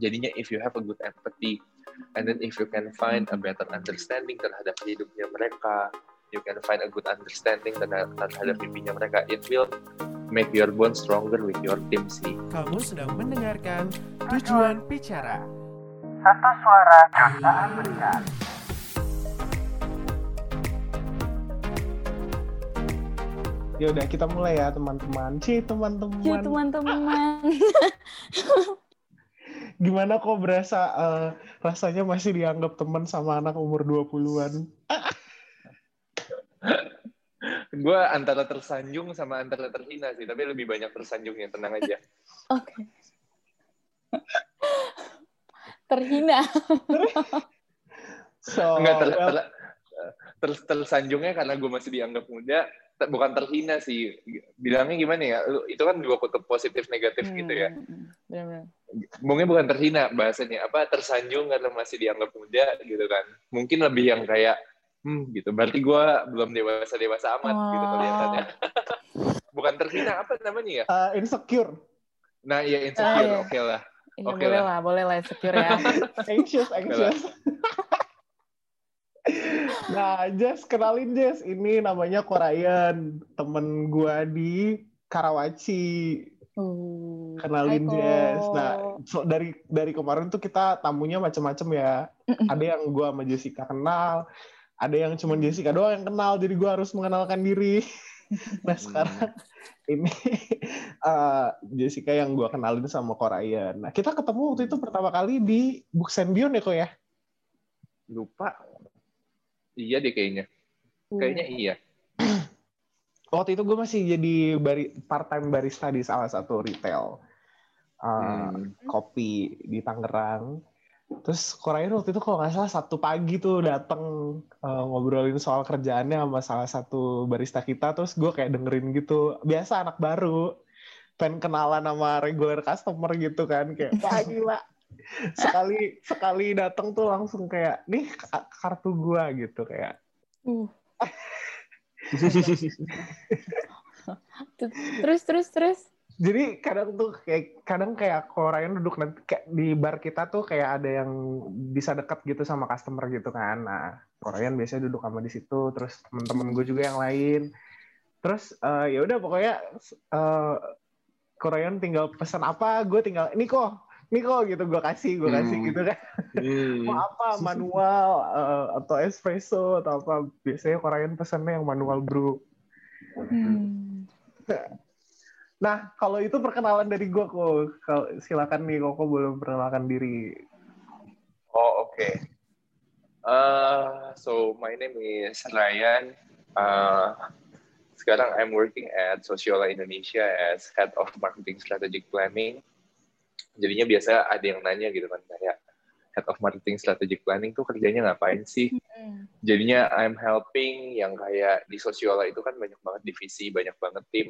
jadinya if you have a good empathy and then if you can find a better understanding terhadap hidupnya mereka you can find a good understanding terhadap mimpinya mereka it will make your bond stronger with your team sih kamu sedang mendengarkan tujuan bicara satu suara jutaan mendengar Ya udah kita mulai ya teman-teman. Ci teman-teman. Ci teman-teman. Gimana kok berasa uh, rasanya masih dianggap teman sama anak umur 20-an? gue antara tersanjung sama antara terhina sih, tapi lebih banyak tersanjungnya, tenang aja. Oke. Okay. terhina. so, Enggak, ter, ter, ter, tersanjungnya karena gue masih dianggap muda, bukan terhina sih. Bilangnya gimana ya? Itu kan dua kutub positif negatif hmm, gitu ya. benar-benar mungkin bukan terhina bahasanya apa tersanjung karena masih dianggap muda gitu kan. Mungkin lebih yang kayak hmm gitu. Berarti gue belum dewasa dewasa amat oh. gitu kelihatannya. Bukan terhina apa namanya ya? Uh, insecure. Nah ya insecure. Uh, oke okay lah. Ya, oke okay boleh lah. lah boleh lah insecure ya. Anxious anxious Nah, Jess, kenalin Jess. Ini namanya Korean, temen gua di Karawaci. Uh, kenalin Jess. Nah, so, dari dari kemarin tuh kita tamunya macam-macam ya. Ada yang gua sama Jessica kenal, ada yang cuma Jessica doang yang kenal, jadi gua harus mengenalkan diri. nah, sekarang ini uh, Jessica yang gua kenalin sama Korean. Nah, kita ketemu waktu itu pertama kali di Buksenbion ya kok ya? Lupa Iya deh kayaknya. Hmm. Kayaknya iya. Waktu itu gue masih jadi bari, part time barista di salah satu retail uh, hmm. kopi di Tangerang. Terus Korea waktu itu kalau nggak salah satu pagi tuh dateng uh, ngobrolin soal kerjaannya sama salah satu barista kita. Terus gue kayak dengerin gitu. Biasa anak baru pengen kenalan sama regular customer gitu kan kayak wah gila sekali sekali datang tuh langsung kayak nih kartu gua gitu kayak. Uh. terus terus terus. Jadi kadang tuh kayak kadang kayak Korean duduk nanti kayak di bar kita tuh kayak ada yang bisa deket gitu sama customer gitu kan. Nah Korean biasanya duduk sama di situ terus temen-temen gue juga yang lain. Terus uh, ya udah pokoknya uh, Korean tinggal pesan apa gue tinggal ini kok nih kok gitu gue kasih gue kasih hmm. gitu kan hmm. mau apa manual uh, atau espresso atau apa biasanya Korean pesannya yang manual brew hmm. nah kalau itu perkenalan dari gue kok silakan nih kok belum perkenalkan diri oh oke okay. uh, so my name is Ryan uh, sekarang I'm working at Sociola Indonesia as head of marketing strategic planning jadinya biasa ada yang nanya gitu kan kayak head of marketing strategic planning tuh kerjanya ngapain sih? Jadinya I'm helping yang kayak di Sosiola itu kan banyak banget divisi banyak banget tim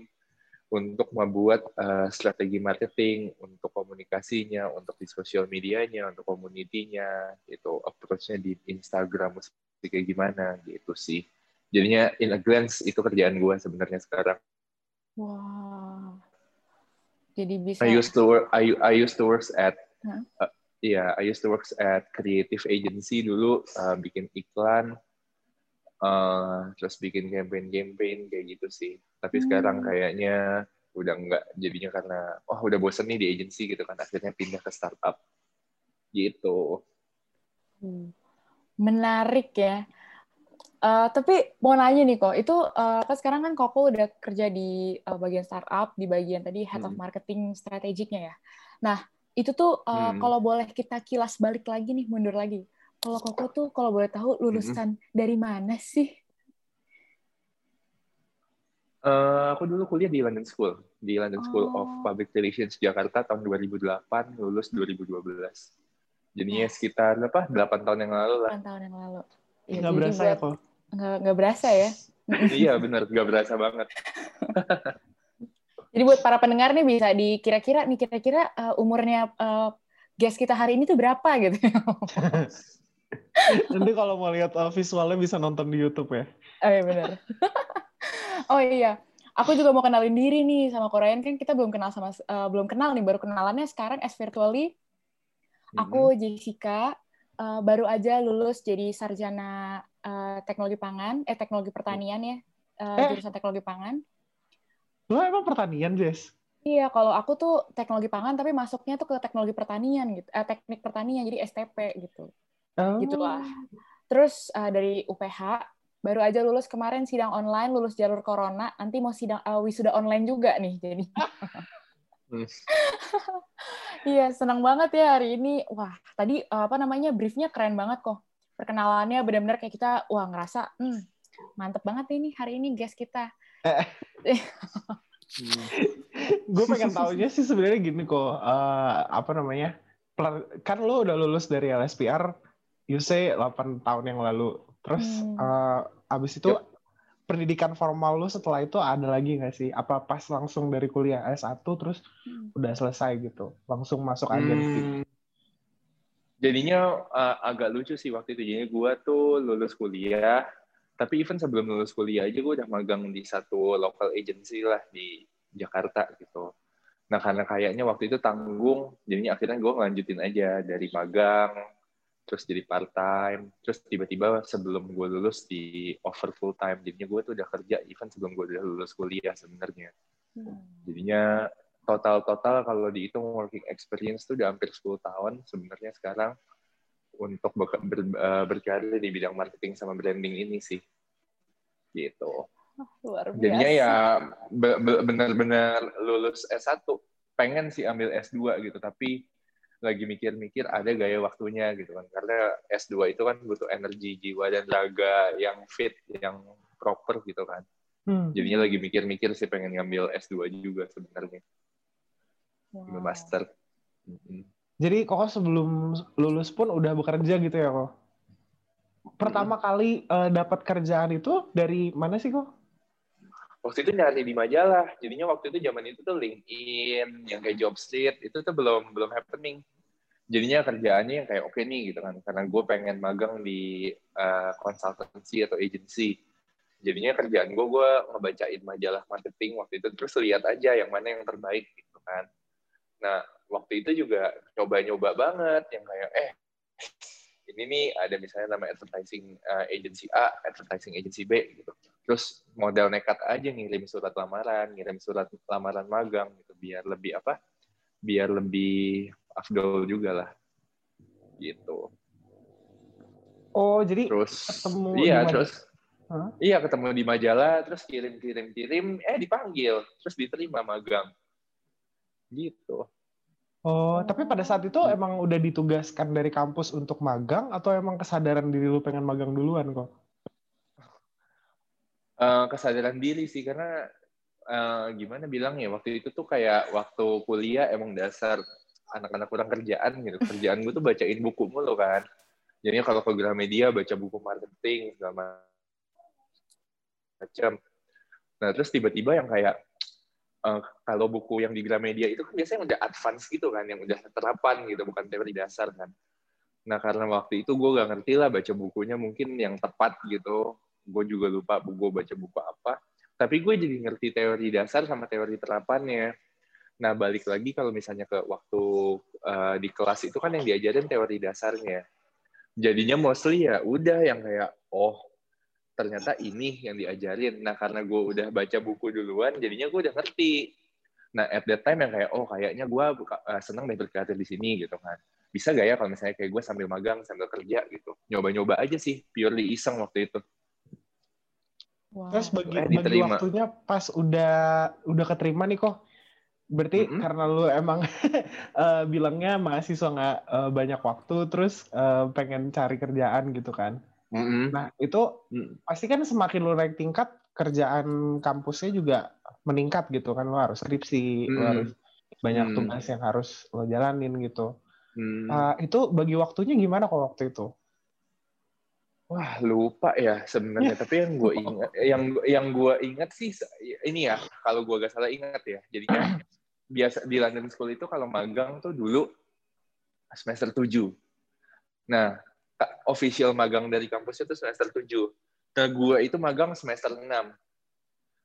untuk membuat uh, strategi marketing untuk komunikasinya untuk di sosial medianya untuk komunitinya itu approach-nya di Instagram kayak gimana gitu sih. Jadinya in a glance itu kerjaan gue sebenarnya sekarang. Wow jadi bisa. I used to work. I I used to work at. Huh? Uh, yeah, I used to work at creative agency dulu, uh, bikin iklan, uh, terus bikin campaign-campaign kayak gitu sih. Tapi hmm. sekarang kayaknya udah enggak jadinya karena wah oh, udah bosen nih di agency gitu kan akhirnya pindah ke startup gitu. Hmm. Menarik ya. Uh, tapi mau nanya nih kok, itu uh, kan sekarang kan Koko udah kerja di uh, bagian startup, di bagian tadi head hmm. of marketing strategiknya ya. Nah, itu tuh uh, hmm. kalau boleh kita kilas balik lagi nih, mundur lagi. Kalau Koko tuh kalau boleh tahu lulusan hmm. dari mana sih? Uh, aku dulu kuliah di London School, di London School oh. of Public Relations Jakarta tahun 2008, lulus 2012. Jadinya yes. sekitar apa? 8 tahun yang lalu lah. 8 tahun yang lalu. Ya, nggak berasa ya kok nggak nggak berasa ya? Iya benar nggak berasa banget. Jadi buat para pendengar nih bisa dikira-kira nih kira-kira uh, umurnya uh, guest kita hari ini tuh berapa gitu? Nanti kalau mau lihat uh, visualnya bisa nonton di YouTube ya. Oh iya benar oh iya. Aku juga mau kenalin diri nih sama Korean. Kan kita belum kenal sama uh, belum kenal nih. Baru kenalannya sekarang as virtually. Aku Jessica uh, baru aja lulus jadi sarjana uh, teknologi pangan, eh teknologi pertanian ya, uh, Eh. jurusan teknologi pangan. Lo emang pertanian, Jess? Iya, kalau aku tuh teknologi pangan tapi masuknya tuh ke teknologi pertanian gitu, eh, teknik pertanian jadi STP gitu. Oh. Gitulah. Terus uh, dari UPH baru aja lulus kemarin sidang online, lulus jalur corona, nanti mau sidang uh, wisuda online juga nih jadi. Iya, senang banget ya hari ini. Wah, tadi uh, apa namanya briefnya keren banget kok. Perkenalannya benar-benar kayak kita, wah ngerasa, hmm, mantep banget ini hari ini guest kita. gue pengen taunya sih sebenarnya gini kok eh, apa namanya kan lo udah lulus dari LSPR you say 8 tahun yang lalu terus Hmm. eh, abis itu Yep. pendidikan formal lo setelah itu ada lagi nggak sih apa pas langsung dari kuliah S1 terus Hmm. udah selesai gitu langsung masuk agensi Hmm, jadinya uh, agak lucu sih waktu itu. Jadinya gue tuh lulus kuliah, tapi even sebelum lulus kuliah aja gue udah magang di satu local agency lah di Jakarta gitu. Nah karena kayaknya waktu itu tanggung, jadinya akhirnya gue ngelanjutin aja dari magang, terus jadi part time, terus tiba-tiba sebelum gue lulus di offer full time. Jadinya gue tuh udah kerja even sebelum gue udah lulus kuliah sebenarnya. Hmm. Jadinya total-total kalau dihitung working experience tuh udah hampir 10 tahun sebenarnya sekarang untuk ber, ber, eh, berkarir di bidang marketing sama branding ini sih. Gitu. Luar biasa. Jadinya ya be- be- benar-benar lulus S1. Pengen sih ambil S2 gitu, tapi lagi mikir-mikir ada gaya waktunya gitu kan. Karena S2 itu kan butuh energi jiwa dan raga yang fit, yang proper gitu kan. Hmm. Jadinya lagi mikir-mikir sih pengen ngambil S2 juga sebenarnya. Wow. Master. Mm-mm. jadi kok sebelum lulus pun udah bekerja gitu ya kok pertama kali eh, dapat kerjaan itu dari mana sih kok Waktu itu nyari di majalah. Jadinya waktu itu zaman itu tuh LinkedIn, yang kayak Jobstreet, itu tuh belum belum happening. Jadinya kerjaannya yang kayak oke nih gitu kan. Karena gue pengen magang di uh, consultancy atau agency. Jadinya kerjaan gue, gue ngebacain majalah marketing waktu itu. Terus lihat aja yang mana yang terbaik gitu kan. Nah, waktu itu juga coba-nyoba banget. Yang kayak, eh, ini nih ada misalnya nama advertising uh, agency A, advertising agency B gitu. Terus model nekat aja ngirim surat lamaran, ngirim surat lamaran magang gitu biar lebih apa? Biar lebih afdol juga lah. Gitu. oh jadi Terus Ketemu iya, terus Hah? Iya, ketemu di majalah, terus kirim-kirim-kirim, eh dipanggil, terus diterima magang. Gitu. Oh, tapi pada saat itu emang udah ditugaskan dari kampus untuk magang atau emang kesadaran diri lu pengen magang duluan kok? Eh, kesadaran diri sih karena eh, gimana bilang ya waktu itu tuh kayak waktu kuliah emang dasar anak-anak kurang kerjaan gitu. Kerjaan gue tuh bacain buku mulu kan. Jadinya kalau ke Gramedia baca buku marketing segala macam nah terus tiba-tiba yang kayak eh, kalau buku yang di Gramedia itu kan biasanya udah advance gitu kan yang udah terapan gitu bukan teori dasar kan. Nah karena waktu itu gue gak ngerti lah baca bukunya mungkin yang tepat gitu. Gue juga lupa gue baca buku apa. Tapi gue jadi ngerti teori dasar sama teori terapannya. Nah balik lagi kalau misalnya ke waktu uh, di kelas itu kan yang diajarin teori dasarnya. Jadinya mostly ya udah yang kayak oh ternyata ini yang diajarin nah karena gue udah baca buku duluan jadinya gue udah ngerti nah at that time yang kayak oh kayaknya gue uh, seneng deh berkarir di sini gitu kan bisa gak ya kalau misalnya kayak gue sambil magang sambil kerja gitu nyoba-nyoba aja sih purely iseng waktu itu Wow. Terus bagi, Eh, bagi waktunya pas udah udah keterima nih kok. Berarti Mm-mm. karena lu emang eh, bilangnya mahasiswa nggak eh, banyak waktu, terus eh, pengen cari kerjaan gitu kan. Mm-mm. Nah itu Mm. pasti kan semakin lu naik tingkat, kerjaan kampusnya juga meningkat gitu kan. Lu harus skripsi, lu Mm. harus banyak Mm. tugas yang harus lo jalanin gitu. Hmm. Eh, itu bagi waktunya gimana kok waktu itu? Wah lupa ya sebenarnya. Tapi yang gue ingat, yang yang gue ingat sih ini ya. Kalau gue gak salah ingat ya. Jadinya biasa di London School itu kalau magang tuh dulu semester 7. Nah, official magang dari kampus itu semester 7. Nah, gue itu magang semester 6.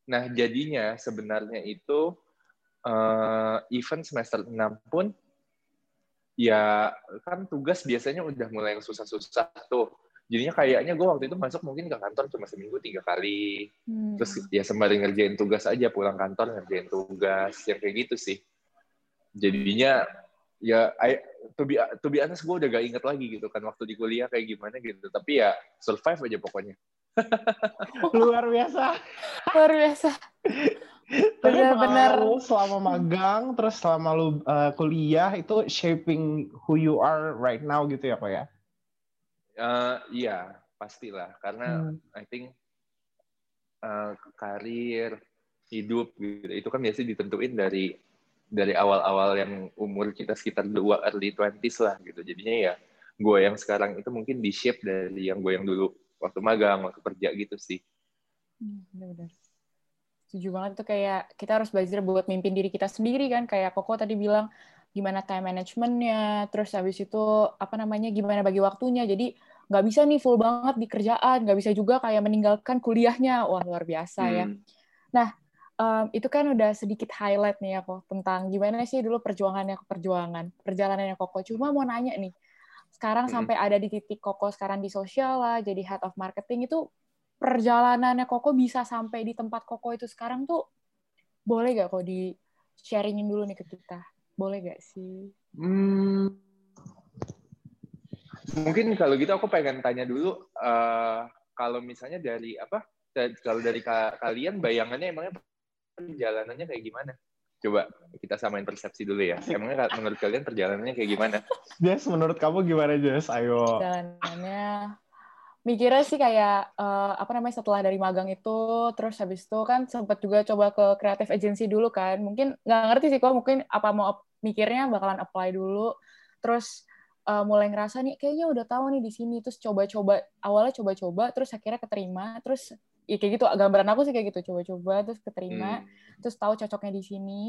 Nah, jadinya sebenarnya itu eh, event semester 6 pun ya kan tugas biasanya udah mulai yang susah-susah tuh. Jadinya kayaknya gue waktu itu masuk mungkin ke kantor cuma seminggu tiga kali. Hmm. Terus ya sembari ngerjain tugas aja pulang kantor ngerjain tugas yang kayak gitu sih. Jadinya ya I, to be to be honest gue udah gak inget lagi gitu kan waktu di kuliah kayak gimana gitu. Tapi ya survive aja pokoknya. Luar biasa. luar biasa. Tapi lu selama magang, terus selama lu uh, kuliah itu shaping who you are right now gitu ya kok ya? Eh, iya pastilah karena Hmm. I think eh, karir hidup gitu itu kan biasanya ditentuin dari dari awal-awal yang umur kita sekitar dua early 20s lah gitu jadinya ya gue yang sekarang itu mungkin di shape dari yang gue yang dulu waktu magang waktu kerja gitu sih Hmm, Benar-benar. Setuju banget itu kayak kita harus belajar buat mimpin diri kita sendiri kan. Kayak Koko tadi bilang gimana time managementnya, terus habis itu apa namanya gimana bagi waktunya. Jadi nggak bisa nih full banget di kerjaan, nggak bisa juga kayak meninggalkan kuliahnya. Wah luar biasa ya. Hmm. Um, itu kan udah sedikit highlight nih ya kok tentang gimana sih dulu perjuangannya perjuangan perjalanannya Koko. Cuma mau nanya nih, sekarang Mm-mm. sampai ada di titik Koko sekarang di sosial lah, jadi head of marketing itu perjalanannya Koko bisa sampai di tempat Koko itu sekarang tuh boleh gak kok di sharingin dulu nih ke kita? Boleh gak sih? Hmm, mungkin kalau gitu aku pengen tanya dulu eh, kalau misalnya dari apa kalau dari ka- kalian bayangannya emangnya perjalanannya kayak gimana? Coba kita samain persepsi dulu ya. Emangnya menurut kalian perjalanannya kayak gimana? Jess, menurut kamu gimana Jess? Ayo. Perjalanannya mikirnya sih kayak eh, apa namanya setelah dari magang itu terus habis itu kan sempat juga coba ke creative agency dulu kan. Mungkin nggak ngerti sih kok mungkin apa mau mikirnya bakalan apply dulu. Terus eh, mulai ngerasa nih kayaknya udah tahu nih di sini. Terus coba-coba awalnya coba-coba terus akhirnya keterima. Terus ya kayak gitu. Gambaran aku sih kayak gitu. Coba-coba terus keterima. Hmm, terus tahu cocoknya di sini.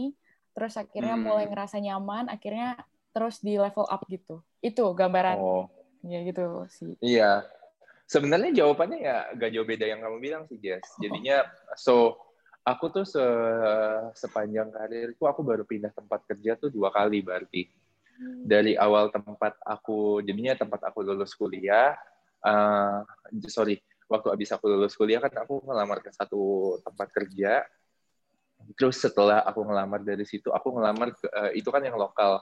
Terus akhirnya Hmm. mulai ngerasa nyaman. Akhirnya terus di level up gitu. Itu gambaran. Oh. Ya gitu sih. Iya. Sebenarnya jawabannya ya gak jauh beda yang kamu bilang sih Jess. Jadinya so aku tuh se sepanjang karirku aku baru pindah tempat kerja tuh dua kali berarti. Dari awal tempat aku jadinya tempat aku lulus kuliah eh sorry waktu abis aku lulus kuliah kan aku ngelamar ke satu tempat kerja. Terus setelah aku ngelamar dari situ aku ngelamar ke, eh, itu kan yang lokal.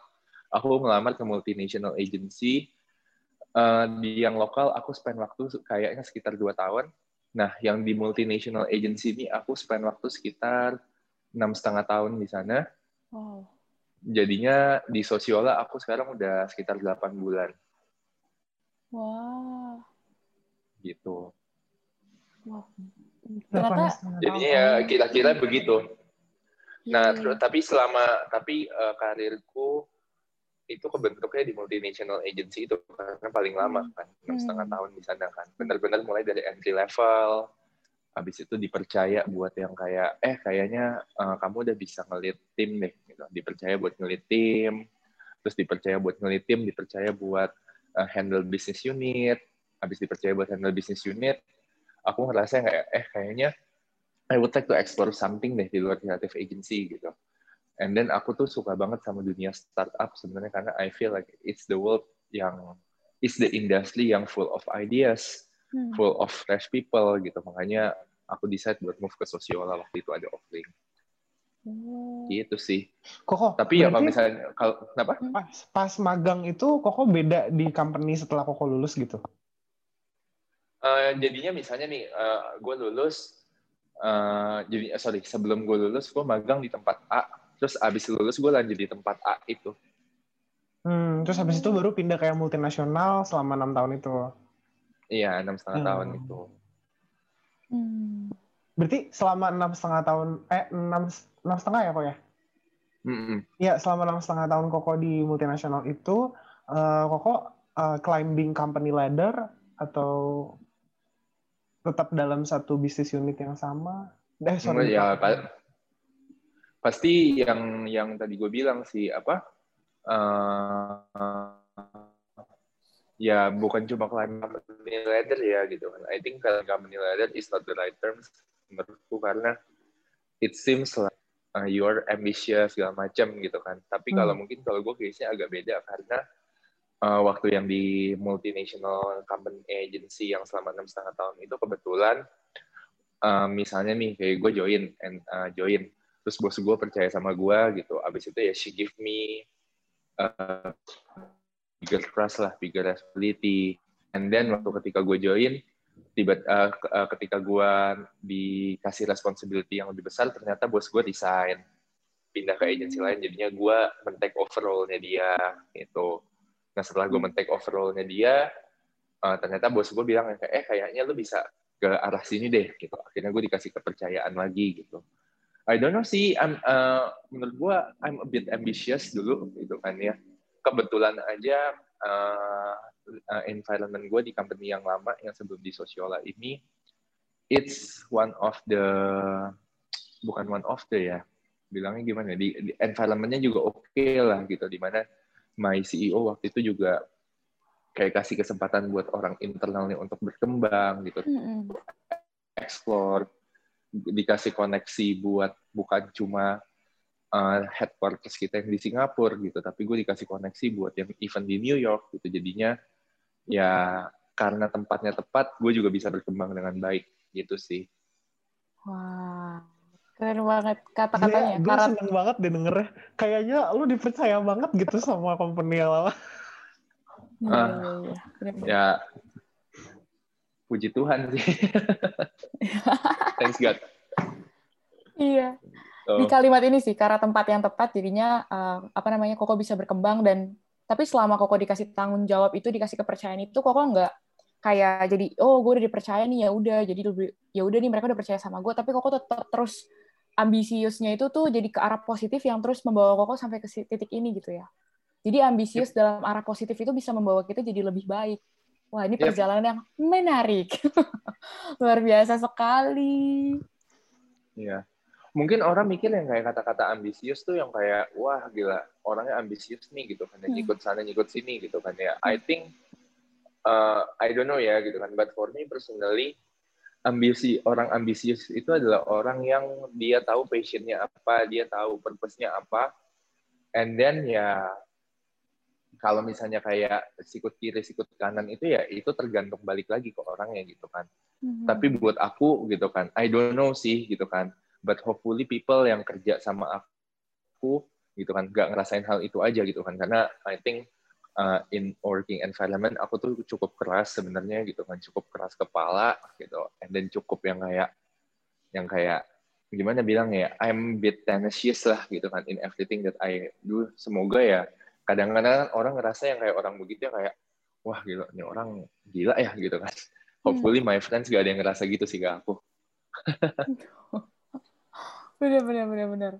Aku ngelamar ke multinational agency. Eh, di yang lokal aku spend waktu kayaknya sekitar dua tahun. Nah yang di multinational agency ini aku spend waktu sekitar enam setengah tahun di sana. Wow. Jadinya di sosiola aku sekarang udah sekitar 8 bulan. Wah. Gitu wow. Ternyata jadinya ya kira-kira begitu. Nah iya. ter- tapi selama tapi eh, karirku itu kebentuknya di multinational agency itu karena paling lama kan enam setengah Hmm. tahun di sana kan. Benar-benar mulai dari entry level. Habis itu dipercaya buat yang kayak eh kayaknya eh, kamu udah bisa ngelit tim deh gitu. Dipercaya buat ngelit tim terus dipercaya buat ngelit tim dipercaya buat eh, handle business unit. Habis dipercaya buat handle business unit aku ngerasa kayak eh kayaknya I would like to explore something deh di luar creative agency gitu and then aku tuh suka banget sama dunia startup sebenarnya karena I feel like it's the world yang it's the industry yang full of ideas Hmm. full of fresh people gitu makanya aku decide buat move ke sosiola waktu itu ada offering Oh. gitu sih Koko, tapi ya kalau misalnya kalau kenapa pas, pas magang itu Koko beda di company setelah Koko lulus gitu? Eh, jadinya misalnya nih gue lulus eh, jadi eh, sorry sebelum gue lulus gue magang di tempat A terus abis lulus gue lanjut di tempat A itu Hmm, terus habis itu baru pindah kayak multinasional selama enam tahun itu. iya enam setengah Hmm. tahun itu Hmm. Berarti selama enam setengah tahun, eh enam enam setengah ya kok ya? Iya, selama enam setengah tahun Koko di multinasional itu, eh, Koko eh, climbing company ladder atau tetap dalam satu bisnis unit yang sama? Eh, sorry. ya pa- pasti yang yang tadi gue bilang sih apa eh, ya bukan cuma climb company ladder ya gitu kan I think kalau company ladder is not the right terms menurutku karena it seems like uh, you are ambitious segala macam gitu kan. Tapi kalau Hmm. mungkin kalau gue case-nya agak beda karena uh, waktu yang di multinational company agency yang selama enam setengah tahun itu kebetulan uh, misalnya nih kayak gue join and uh, join terus bos gue percaya sama gue gitu abis itu ya she give me uh, bigger trust lah bigger responsibility. And then waktu ketika gue join tiba uh, ke- ketika gue dikasih responsibility yang lebih besar ternyata bos gue resign. Pindah ke agensi lain jadinya gue men-take over role-nya dia gitu nah setelah gue men-take over role-nya dia uh, ternyata bos gue bilang kayak eh kayaknya lu bisa ke arah sini deh gitu. Akhirnya gue dikasih kepercayaan lagi gitu. I don't know sih I'm, uh, menurut gue I'm a bit ambitious dulu gitu kan ya. Kebetulan aja uh, uh, environment gue di company yang lama yang sebelum di Sosiola ini it's one of the bukan one of the ya bilangnya gimana ya, di, di environmentnya juga oke lah gitu. Di mana my CEO waktu itu juga kayak kasih kesempatan buat orang internalnya untuk berkembang gitu. Mm-mm. explore dikasih koneksi buat bukan cuma uh, headquarters kita yang di Singapura gitu tapi gue dikasih koneksi buat yang event di New York gitu. Jadinya ya karena tempatnya tepat gue juga bisa berkembang dengan baik gitu sih. Wah, keren banget kata-katanya. gue Karena seneng banget deh dengernya. Kayaknya lu dipercaya banget gitu sama company yang lama. Bener-bener. ya puji Tuhan sih thanks God Iya. So, Di kalimat ini sih, karena tempat yang tepat, jadinya eh, apa namanya, Koko bisa berkembang dan tapi selama Koko dikasih tanggung jawab itu, dikasih kepercayaan itu, Koko nggak kayak jadi oh gue udah dipercaya nih ya udah jadi lebih ya udah nih mereka udah percaya sama gue tapi Koko tetap terus ambisiusnya itu tuh jadi ke arah positif yang terus membawa Koko sampai ke titik ini gitu ya jadi ambisius dalam arah positif itu bisa membawa kita jadi lebih baik wah ini Yep. perjalanan yang menarik luar biasa sekali Iya. Mungkin orang mikir yang kayak kata-kata ambisius tuh yang kayak wah gila orangnya ambisius nih gitu kan ya, Hmm. nyikut sana nyikut sini gitu kan ya. I think uh, I don't know ya gitu kan but for me personally ambisi orang ambisius itu adalah orang yang dia tahu passionnya apa, dia tahu purpose-nya apa and then ya kalau misalnya kayak sikut kiri sikut kanan itu ya itu tergantung balik lagi ke orangnya gitu kan. Hmm. Tapi buat aku gitu kan, I don't know sih gitu kan. But hopefully people yang kerja sama aku gitu kan, gak ngerasain hal itu aja gitu kan. Karena I think uh, in working environment aku tuh cukup keras sebenarnya gitu kan, cukup keras kepala gitu. And then cukup yang kayak yang kayak gimana bilang ya, I'm a bit tenacious lah gitu kan in everything that I do. Semoga ya kadang-kadang orang ngerasa yang kayak orang begitu ya kayak wah gila ini orang gila ya gitu kan. Hopefully my friends gak ada yang ngerasa gitu sih ke aku. bener bener bener bener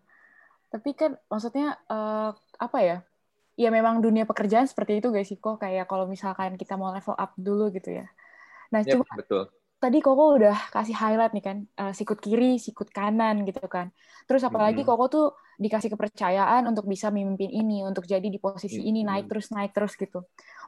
tapi kan maksudnya eh, apa ya ya memang dunia pekerjaan seperti itu guys sih kok kayak kalau misalkan kita mau level up dulu gitu ya nah Yep, cuma betul. tadi Koko udah kasih highlight nih kan eh, sikut kiri sikut kanan gitu kan terus apalagi Mhm. Koko tuh dikasih kepercayaan untuk bisa memimpin ini untuk jadi di posisi ini Mhm. naik terus naik terus gitu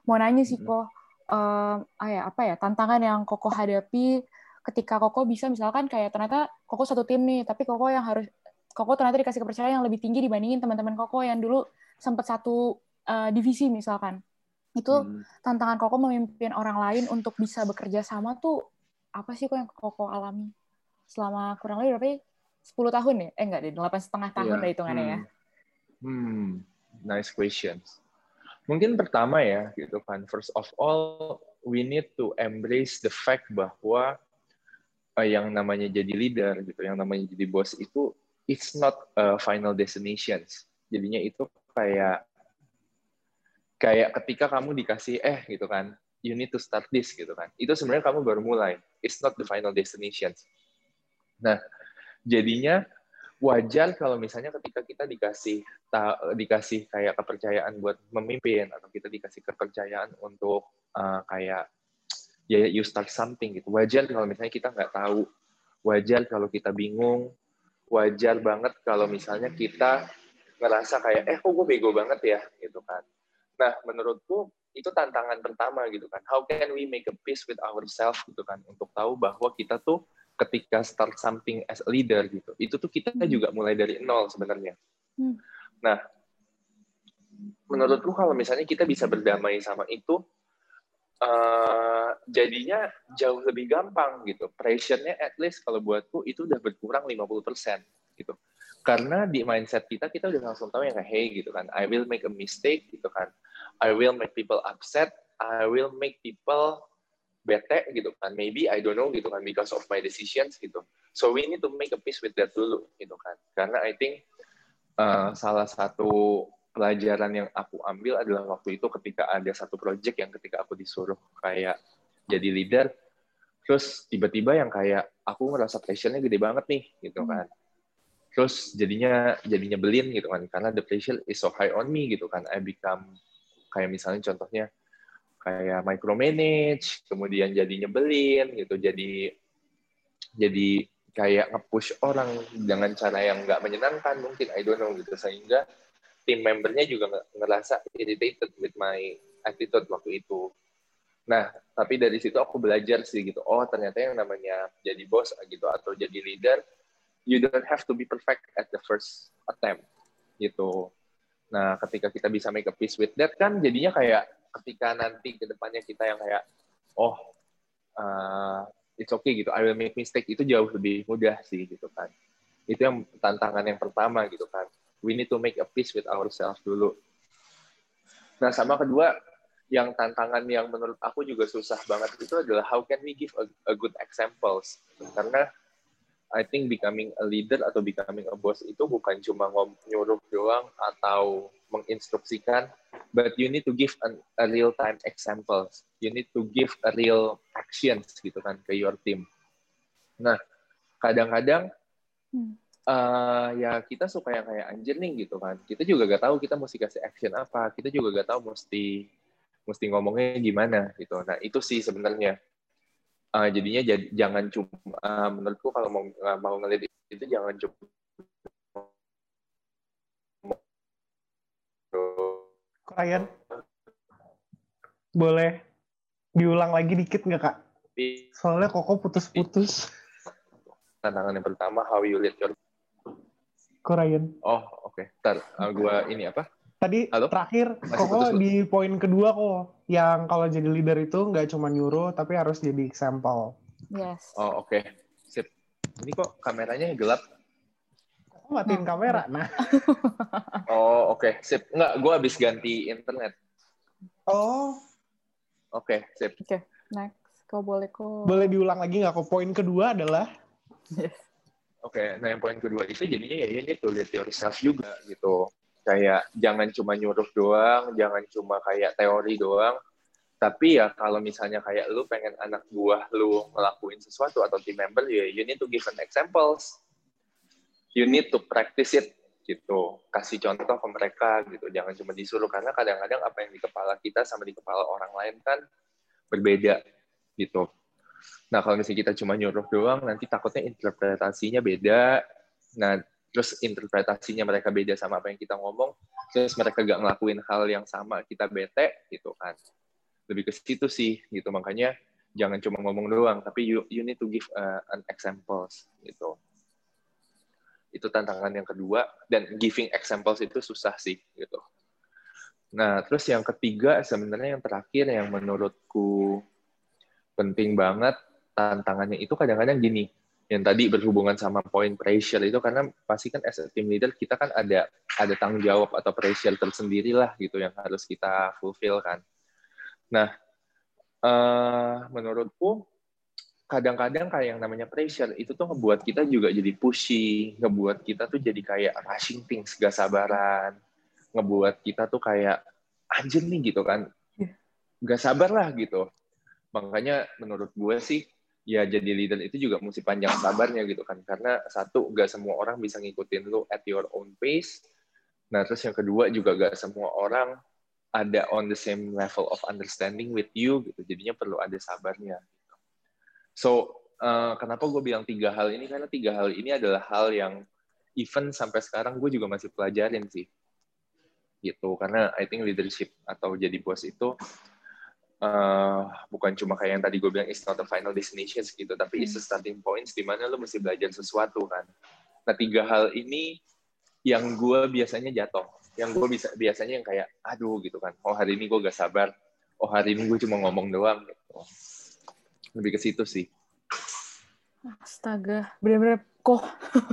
mau nanya sih kok eh, ah ya, apa ya tantangan yang Koko hadapi ketika Koko bisa misalkan kayak ternyata Koko satu tim nih tapi Koko yang harus Koko ternyata dikasih kepercayaan yang lebih tinggi dibandingin teman-teman Koko yang dulu sempat satu eh, divisi misalkan itu Hmm. tantangan Koko memimpin orang lain untuk bisa bekerja sama tuh apa sih kok yang Koko alami selama kurang lebih berapa ya? 10 tahun ya? Eh enggak deh, 8 setengah tahun Iya. lah hitungannya ya. Hmm. Hmm, nice questions. Mungkin pertama ya, gitu kan. First of all, we need to embrace the fact bahwa eh, yang namanya jadi leader, gitu, yang namanya jadi bos itu, it's not a final destinations. Jadinya itu kayak kayak ketika kamu dikasih eh gitu kan, you need to start this gitu kan. Itu sebenarnya kamu baru mulai. It's not the final destinations. Nah, jadinya wajar kalau misalnya ketika kita dikasih ta- dikasih kayak kepercayaan buat memimpin atau kita dikasih kepercayaan untuk uh, kayak ya you start something gitu wajar kalau misalnya kita nggak tahu wajar kalau kita bingung wajar banget kalau misalnya kita ngerasa kayak eh kok gue bego banget ya gitu kan nah menurutku itu tantangan pertama gitu kan how can we make a peace with ourselves gitu kan untuk tahu bahwa kita tuh ketika start something as a leader gitu, itu tuh kita Hmm. juga mulai dari nol sebenarnya. Hmm. Nah, menurutku kalau misalnya kita bisa berdamai sama itu, eh, jadinya jauh lebih gampang gitu. Pressure-nya at least kalau buatku itu udah berkurang 50% gitu. Karena di mindset kita, kita udah langsung tahu yang kayak, hey gitu kan, I will make a mistake gitu kan. I will make people upset, I will make people bete gitu kan. Maybe I don't know gitu kan because of my decisions gitu. So we need to make a peace with that dulu gitu kan. Karena I think uh, salah satu pelajaran yang aku ambil adalah waktu itu ketika ada satu project yang ketika aku disuruh kayak jadi leader, terus tiba-tiba yang kayak aku ngerasa pressure-nya gede banget nih gitu kan. Terus jadinya jadi nyebelin gitu kan karena the pressure is so high on me gitu kan. I become kayak misalnya contohnya kayak micromanage, kemudian jadi nyebelin gitu, jadi jadi kayak nge-push orang dengan cara yang nggak menyenangkan mungkin I don't know gitu sehingga tim membernya juga nge- ngerasa irritated with my attitude waktu itu. Nah, tapi dari situ aku belajar sih gitu. Oh, ternyata yang namanya jadi bos gitu atau jadi leader, you don't have to be perfect at the first attempt gitu. Nah, ketika kita bisa make a peace with that kan jadinya kayak ketika nanti ke depannya kita yang kayak oh uh, it's okay gitu, I will make mistake itu jauh lebih mudah sih gitu kan. Itu yang tantangan yang pertama gitu kan. We need to make a peace with ourselves dulu. Nah, sama kedua yang tantangan yang menurut aku juga susah banget itu adalah how can we give a, a good examples. Karena I think becoming a leader atau becoming a boss itu bukan cuma nyuruh doang atau menginstruksikan, but you need to give an, a real time examples. You need to give a real actions gitu kan ke your team. Nah, kadang-kadang Hmm. uh, ya kita suka yang kayak anjir nih gitu kan. Kita juga gak tahu kita mesti kasih action apa. Kita juga gak tahu mesti mesti ngomongnya gimana gitu. Nah itu sih sebenarnya. Uh, jadinya jad, jangan cuma uh, menurutku kalau mau uh, mau ngeliat itu jangan cuma Ryan, boleh diulang lagi dikit nggak kak? Soalnya koko putus-putus. tantangan yang pertama how you lead your Ryan? oh oke okay. ntar uh, gua ini apa Tadi Halo? terakhir Masih putus-putus. di poin kedua kok yang kalau jadi leader itu nggak cuma nyuruh tapi harus jadi example. Yes. oh oke sip ini kok kameranya gelap Kok matiin Hmm. kamera? Nah, oh oke sip nggak gua habis ganti internet oh oke sip Next. Kau boleh kok. boleh diulang lagi nggak kok? Poin kedua adalah Yes. Oke, nah yang poin kedua itu jadinya ya ini to lead yourself juga gitu. Kayak jangan cuma nyuruh doang, jangan cuma kayak teori doang. Tapi ya kalau misalnya kayak lu pengen anak buah lu ngelakuin sesuatu atau team member, ya you need to give an examples. You need to practice it gitu. Kasih contoh ke mereka gitu. Jangan cuma disuruh karena kadang-kadang apa yang di kepala kita sama di kepala orang lain kan berbeda gitu. Nah, kalau misalnya kita cuma nyuruh doang, nanti takutnya interpretasinya beda. Nah, terus interpretasinya mereka beda sama apa yang kita ngomong, terus mereka gak ngelakuin hal yang sama, kita bete, gitu kan. Lebih ke situ sih, gitu. Makanya jangan cuma ngomong doang, tapi you, you need to give uh, an examples, gitu. Itu tantangan yang kedua, dan giving examples itu susah sih, gitu. Nah, terus yang ketiga sebenarnya yang terakhir yang menurutku penting banget tantangannya itu kadang-kadang gini yang tadi berhubungan sama point pressure itu karena pasti kan as a team leader kita kan ada ada tanggung jawab atau pressure tersendiri lah gitu yang harus kita fulfill kan. Nah, eh, menurutku kadang-kadang kayak yang namanya pressure itu tuh ngebuat kita juga jadi pushy, ngebuat kita tuh jadi kayak rushing things, gak sabaran, ngebuat kita tuh kayak anjir nih gitu kan, gak sabar lah gitu. Makanya menurut gue sih ya jadi leader itu juga mesti panjang sabarnya gitu kan. Karena satu gak semua orang bisa ngikutin lu at your own pace. Nah terus yang kedua juga gak semua orang ada on the same level of understanding with you gitu. Jadinya perlu ada sabarnya so uh, kenapa gue bilang tiga hal ini? Karena tiga hal ini adalah hal yang even sampai sekarang gue juga masih pelajarin sih. Gitu karena I think leadership atau jadi bos itu eh, bukan cuma kayak yang tadi gue bilang it's not a final destination gitu, tapi it's a starting points di mana lo mesti belajar sesuatu kan. Nah tiga hal ini yang gue biasanya jatuh, yang gue bisa biasanya yang kayak aduh gitu kan, oh hari ini gue gak sabar, oh hari ini gue cuma ngomong doang gitu. Lebih ke situ sih. Astaga, bener-bener kok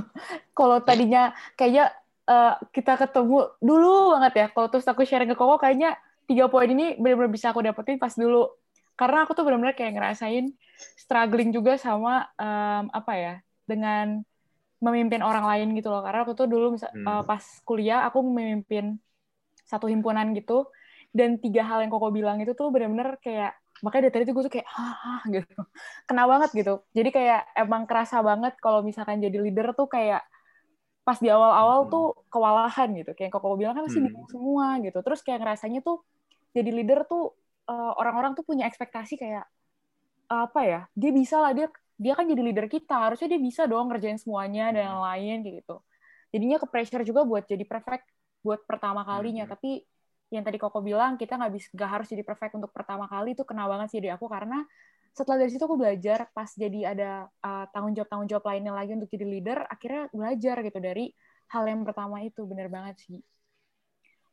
kalau tadinya kayaknya eh, kita ketemu dulu banget ya. Kalau terus aku sharing ke Koko kayaknya tiga poin ini bener-bener bisa aku dapetin pas dulu. Karena aku tuh bener-bener kayak ngerasain struggling juga sama em, apa ya dengan memimpin orang lain gitu loh. Karena aku tuh dulu Hmm. eh, pas kuliah aku memimpin satu himpunan gitu dan tiga hal yang Koko bilang itu tuh bener-bener kayak makanya dari tadi tuh gue tuh kayak hah gitu kena banget gitu jadi kayak emang kerasa banget kalau misalkan jadi leader tuh kayak pas di awal-awal Hmm. tuh kewalahan gitu kayak koko bilang kan masih Hmm. bingung semua gitu terus kayak ngerasanya tuh jadi leader tuh eh, orang-orang tuh punya ekspektasi kayak apa ya dia bisa lah dia dia kan jadi leader kita harusnya dia bisa dong ngerjain semuanya dan yang lain kayak gitu. Jadinya ke pressure juga buat jadi perfect buat pertama kalinya. Hmm. tapi yang tadi Koko bilang kita nggak bisa nggak harus jadi perfect untuk pertama kali itu kena banget sih di aku. Karena setelah dari situ aku belajar pas jadi ada uh, tanggung jawab tanggung jawab lainnya lagi untuk jadi leader akhirnya belajar gitu dari hal yang pertama itu. Bener banget sih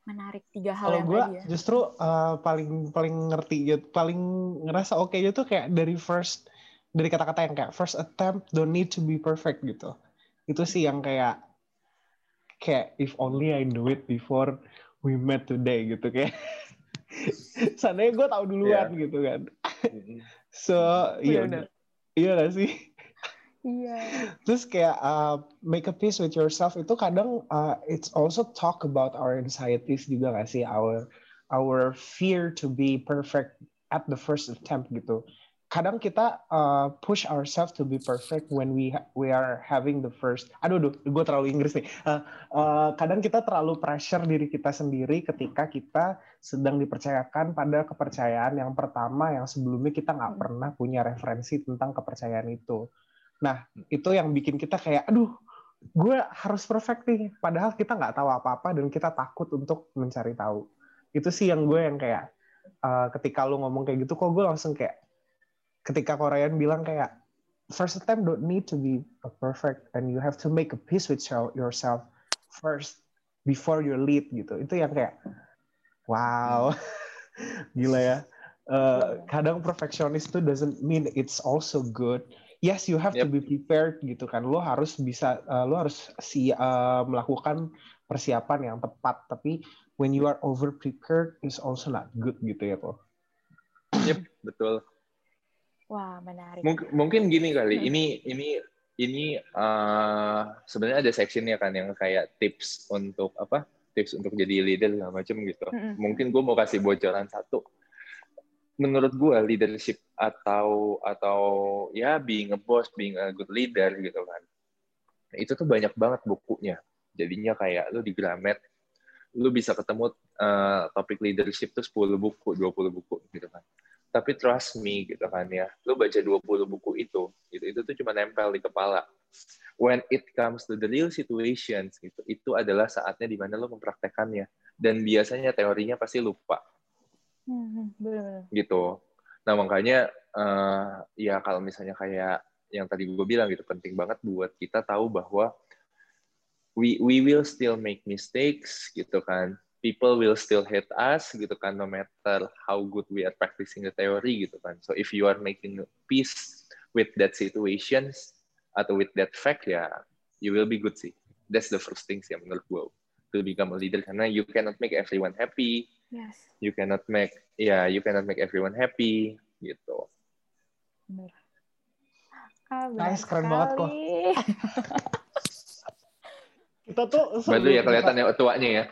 menarik tiga hal Kalau yang gue tadi ya justru uh, paling paling ngerti gitu, paling ngerasa oke nya tuh kayak dari first dari kata-kata yang kayak first attempt don't need to be perfect gitu. Itu sih yang kayak kayak if only I knew it before we met today gitu kayak. Seandainya gue tahu duluan gitu kan. So iya iya gak sih? Iya Terus kayak uh, make a peace with yourself itu kadang uh, it's also talk about our anxieties juga gak sih our our fear to be perfect at the first attempt gitu. Kadang kita uh, push ourselves to be perfect when we we are having the first. Aduh, aduh, gue terlalu Inggris nih. Uh, uh, kadang kita terlalu pressure diri kita sendiri ketika kita sedang dipercayakan pada kepercayaan yang pertama yang sebelumnya kita nggak Hmm. pernah punya referensi tentang kepercayaan itu. Nah, itu yang bikin kita kayak, aduh, gue harus perfect nih. Padahal kita nggak tahu apa-apa dan kita takut untuk mencari tahu. Itu sih yang gue yang kayak, uh, ketika lu ngomong kayak gitu, kok gue langsung kayak, ketika Korean bilang kayak, first attempt don't need to be perfect and you have to make a peace with your- yourself first before you lead gitu. Itu yang kayak, wow, gila ya. Uh, kadang perfectionist itu doesn't mean it's also good. Yes, you have to Yep. be prepared gitu kan. Lo harus bisa, uh, lo harus si uh, melakukan persiapan yang tepat. Tapi when you are over prepared is also not good gitu ya kok. Yep, betul. wah menarik Mungkin, mungkin gini kali. Hmm. Ini ini ini eh, sebenarnya ada sectionnya kan yang kayak tips untuk apa? Tips untuk jadi leader segala macam gitu. Mm-mm. Mungkin gue mau kasih bocoran satu. Menurut gue leadership atau atau ya being a boss, being a good leader gitu kan. Itu tuh banyak banget bukunya. Jadinya kayak lu di Gramet lu bisa ketemu eh, topik leadership tuh 10 buku, 20 buku gitu kan tapi trust me gitu kan ya lu baca 20 buku itu itu itu tuh cuma nempel di kepala when it comes to the real situations gitu itu adalah saatnya di mana lu mempraktekannya dan biasanya teorinya pasti lupa Hmm, bener-bener. gitu. Nah makanya eh, ya kalau misalnya kayak yang tadi gue bilang gitu penting banget buat kita tahu bahwa we we will still make mistakes gitu kan. People will still hate us gitu kan no matter how good we are practicing the theory gitu kan. So if you are making peace with that situations atau with that fact ya you will be good sih. That's the first thing sih menurut gue to become a leader. Karena you cannot make everyone happy yes you cannot make ya you cannot make everyone happy gitu bener ah, benar Nice, keren banget kok. sekali. Kita tuh baru sebelum ya kelihatan ya tuanya ya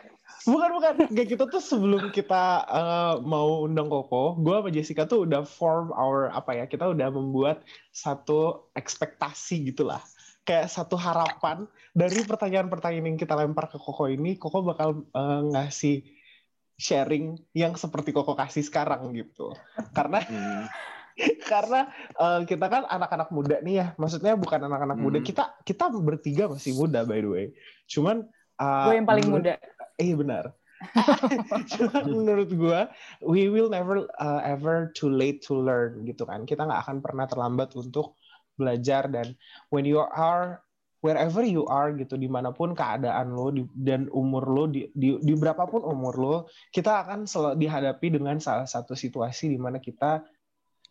Bukan bukan. Kayak kita tuh sebelum kita uh, mau undang Koko, gue sama Jessica tuh udah form our apa ya? Kita udah membuat satu ekspektasi gitulah. Kayak satu harapan dari pertanyaan-pertanyaan yang kita lempar ke Koko ini, Koko bakal uh, ngasih sharing yang seperti Koko kasih sekarang gitu. Karena Hmm. karena uh, kita kan anak-anak muda nih ya. Maksudnya bukan anak-anak muda. Hmm. Kita kita bertiga masih muda by the way. Cuman uh, gue yang paling menurut- muda Iya benar. Cuma menurut gue, we will never uh, ever too late to learn gitu kan. Kita nggak akan pernah terlambat untuk belajar dan when you are wherever you are gitu di mana pun keadaan lo di, dan umur lo di, di, di berapapun umur lo kita akan selalu dihadapi dengan salah satu situasi di mana kita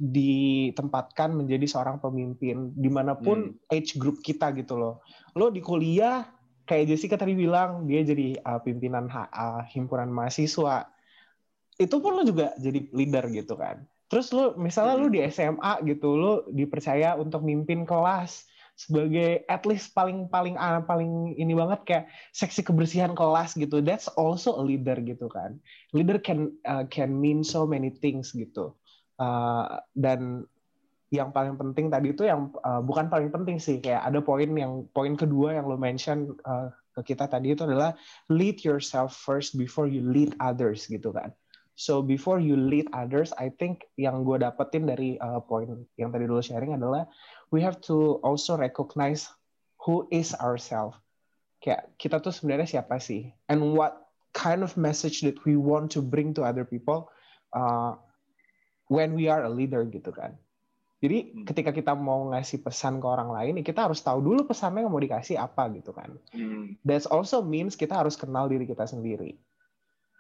ditempatkan menjadi seorang pemimpin di mana pun hmm. age group kita gitu loh. Lo di kuliah kayak Jessica tadi bilang dia jadi uh, pimpinan uh, himpunan mahasiswa. Itu pun lo juga jadi leader gitu kan. Terus lo misalnya lo di SMA gitu lo dipercaya untuk mimpin kelas sebagai at least paling paling uh, paling ini banget kayak seksi kebersihan kelas gitu. That's also a leader gitu kan. Leader can uh, can mean so many things gitu. Uh, dan yang paling penting tadi itu yang uh, bukan paling penting sih kayak ada poin yang poin kedua yang lo mention uh, ke kita tadi itu adalah lead yourself first before you lead others gitu kan So before you lead others, I think yang gue dapetin dari uh, poin yang tadi dulu sharing adalah we have to also recognize who is ourselves. Kayak kita tuh sebenarnya siapa sih? And what kind of message that we want to bring to other people uh, when we are a leader gitu kan. Jadi hmm. ketika kita mau ngasih pesan ke orang lain, ya kita harus tahu dulu pesannya yang mau dikasih apa gitu kan. Hmm. That also means kita harus kenal diri kita sendiri.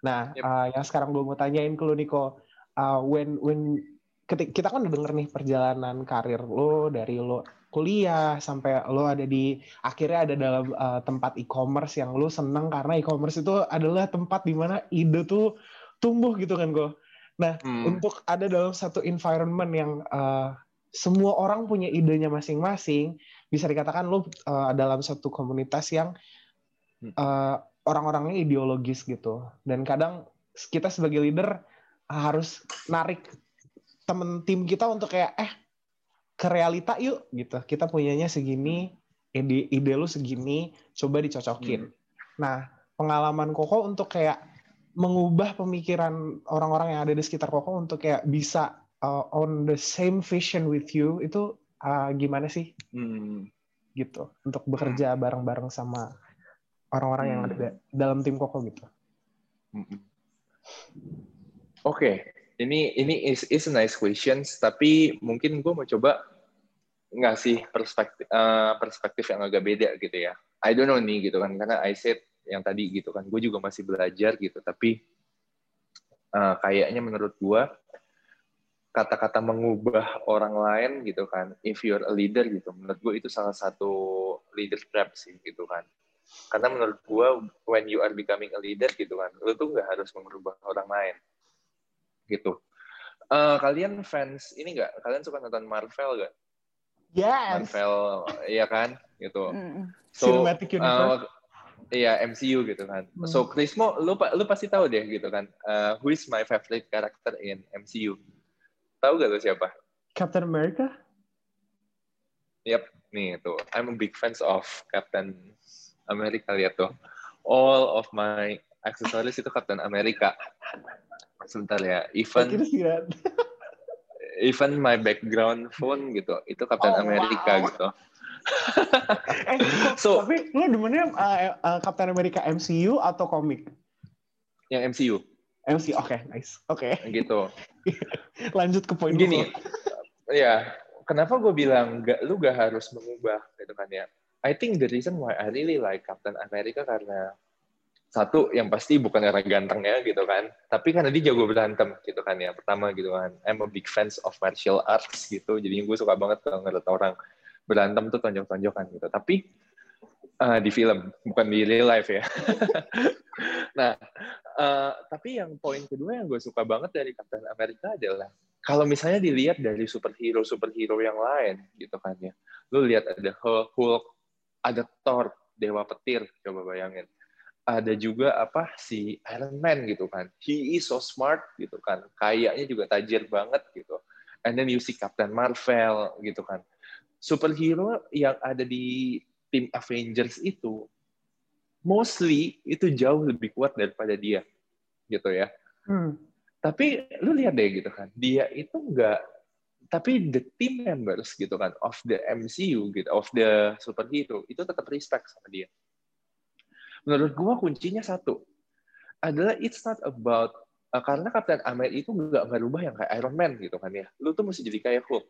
Nah, yep. uh, yang sekarang gue mau tanyain ke lu Niko, uh, when when ketika kita kan udah denger nih perjalanan karir lo dari lo kuliah sampai lo ada di akhirnya ada dalam uh, tempat e-commerce yang lo seneng karena e-commerce itu adalah tempat di mana ide tuh tumbuh gitu kan gue. Nah, hmm. untuk ada dalam satu environment yang uh, semua orang punya idenya masing-masing, bisa dikatakan lo uh, dalam satu komunitas yang uh, orang-orangnya ideologis gitu. Dan kadang kita sebagai leader harus narik temen tim kita untuk kayak eh ke realita yuk gitu. Kita punyanya segini ide ide lu segini coba dicocokin. Hmm. nah pengalaman koko untuk kayak mengubah pemikiran orang-orang yang ada di sekitar koko untuk kayak bisa uh, on the same vision with you itu uh, gimana sih? Hmm. gitu. Untuk bekerja bareng-bareng sama orang-orang hmm. yang ada hmm. dalam tim Koko gitu. Hmm. Oke, okay. ini ini is is a nice questions, tapi mungkin gue mau coba ngasih perspektif uh, perspektif yang agak beda gitu ya. I don't know nih gitu kan, karena I said yang tadi gitu kan, gue juga masih belajar gitu, tapi uh, kayaknya menurut gue kata-kata mengubah orang lain gitu kan, if you're a leader gitu, menurut gue itu salah satu leader trap sih gitu kan karena menurut gue when you are becoming a leader gitu kan lu tuh nggak harus mengubah orang lain gitu uh, kalian fans ini nggak kalian suka nonton Marvel gak yes Marvel iya kan gitu so, cinematic universe uh, Iya MCU gitu kan. Hmm. So Krismo, lu lu pasti tahu deh gitu kan. Uh, who is my favorite character in MCU? Tahu gak lu siapa? Captain America. Yep, nih tuh. I'm a big fans of Captain Amerika lihat tuh. All of my accessories itu Captain America. Sebentar ya. Even even my background phone gitu, itu Captain oh, America wow. gitu. eh, so, tapi lu demennya uh, uh, Captain America MCU atau komik? Yang MCU. MCU, oke, okay, nice. Oke. Okay. Gitu. Lanjut ke poin Gini, ya, kenapa gue bilang gak, lu gak harus mengubah gitu kan ya? I think the reason why I really like Captain America karena satu yang pasti bukan karena gantengnya gitu kan, tapi karena dia jago berantem gitu kan ya. Pertama gitu kan, I'm a big fans of martial arts gitu, jadi gue suka banget kalau ngeliat orang berantem tuh tonjok-tonjokan gitu. Tapi uh, di film, bukan di real life ya. nah, uh, tapi yang poin kedua yang gue suka banget dari Captain America adalah kalau misalnya dilihat dari superhero superhero yang lain gitu kan ya, lu lihat ada Hulk, ada Thor dewa petir coba bayangin. Ada juga apa si Iron Man gitu kan. He is so smart gitu kan. Kayaknya juga tajir banget gitu. And then you see Captain Marvel gitu kan. Superhero yang ada di tim Avengers itu mostly itu jauh lebih kuat daripada dia gitu ya. Hmm. tapi lu lihat deh gitu kan. Dia itu enggak tapi the team members gitu kan of the MCU gitu of the superhero itu tetap respect sama dia menurut gua kuncinya satu adalah it's not about uh, karena Captain America itu nggak merubah yang kayak Iron Man gitu kan ya. Lu tuh mesti jadi kayak Hulk.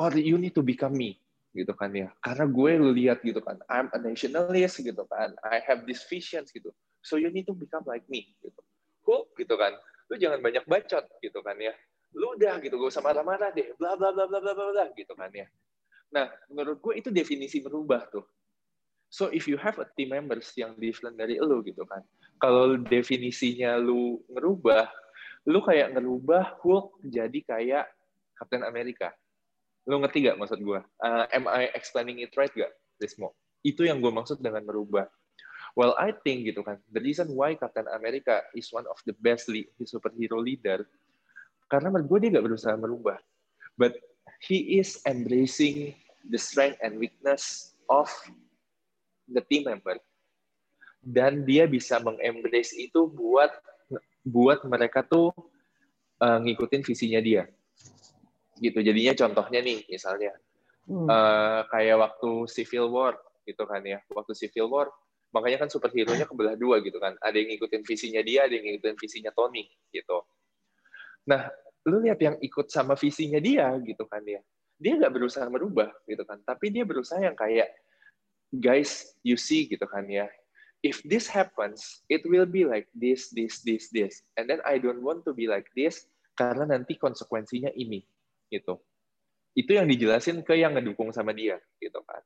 Or you need to become me gitu kan ya. Karena gue lu lihat gitu kan, I'm a nationalist gitu kan. I have these visions gitu. So you need to become like me gitu. Hulk gitu kan. Lu jangan banyak bacot gitu kan ya. Lu udah gitu, gak usah marah-marah deh. Bla bla bla bla bla bla gitu kan ya. Nah, menurut gue itu definisi merubah tuh. So if you have a team members yang different dari lu gitu kan, kalau definisinya lu ngerubah, lu kayak ngerubah Hulk jadi kayak Captain America. Lu ngerti gak maksud gue? Uh, am I explaining it right gak, Rismo? Itu yang gue maksud dengan merubah. Well, I think gitu kan, the reason why Captain America is one of the best superhero leader, karena menurut gue dia gak berusaha merubah. But he is embracing the strength and weakness of the team member. Dan dia bisa mengembrace itu buat buat mereka tuh uh, ngikutin visinya dia. Gitu jadinya contohnya nih misalnya. Hmm. uh, kayak waktu Civil War gitu kan ya. Waktu Civil War makanya kan superhero nya kebelah dua gitu kan. Ada yang ngikutin visinya dia ada yang ngikutin visinya Tony gitu. Nah lu lihat yang ikut sama visinya dia gitu kan ya dia nggak berusaha merubah gitu kan tapi dia berusaha yang kayak guys, you see gitu kan ya. If this happens, it will be like this, this, this, this. And then I don't want to be like this karena nanti konsekuensinya ini gitu. Itu yang dijelasin ke yang ngedukung sama dia gitu kan.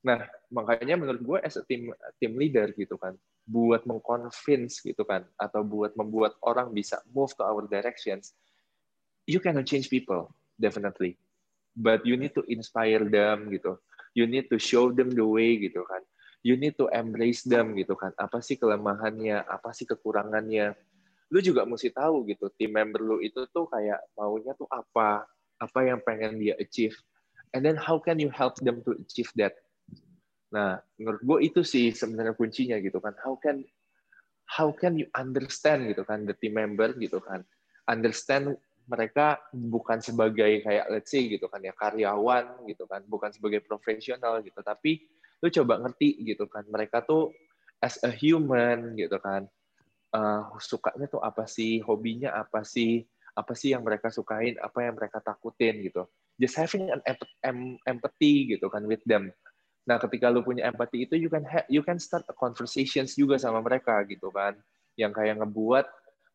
Nah, makanya menurut gue as a team team leader gitu kan, buat mengconvince gitu kan atau buat membuat orang bisa move to our directions, you cannot change people definitely. But you need to inspire them gitu. You need to show them the way gitu kan. You need to embrace them gitu kan. Apa sih kelemahannya? Apa sih kekurangannya? Lu juga mesti tahu gitu tim member lu itu tuh kayak maunya tuh apa? Apa yang pengen dia achieve? And then how can you help them to achieve that? Nah menurut gue itu sih sebenarnya kuncinya gitu kan. How can how can you understand gitu kan the team member gitu kan? Understand mereka bukan sebagai kayak let's say gitu kan ya karyawan gitu kan bukan sebagai profesional gitu tapi lu coba ngerti gitu kan mereka tuh as a human gitu kan uh, sukanya tuh apa sih hobinya apa sih apa sih yang mereka sukain apa yang mereka takutin gitu. Just having an empathy gitu kan with them. Nah ketika lu punya empathy itu you can you can start a conversations juga sama mereka gitu kan. Yang kayak ngebuat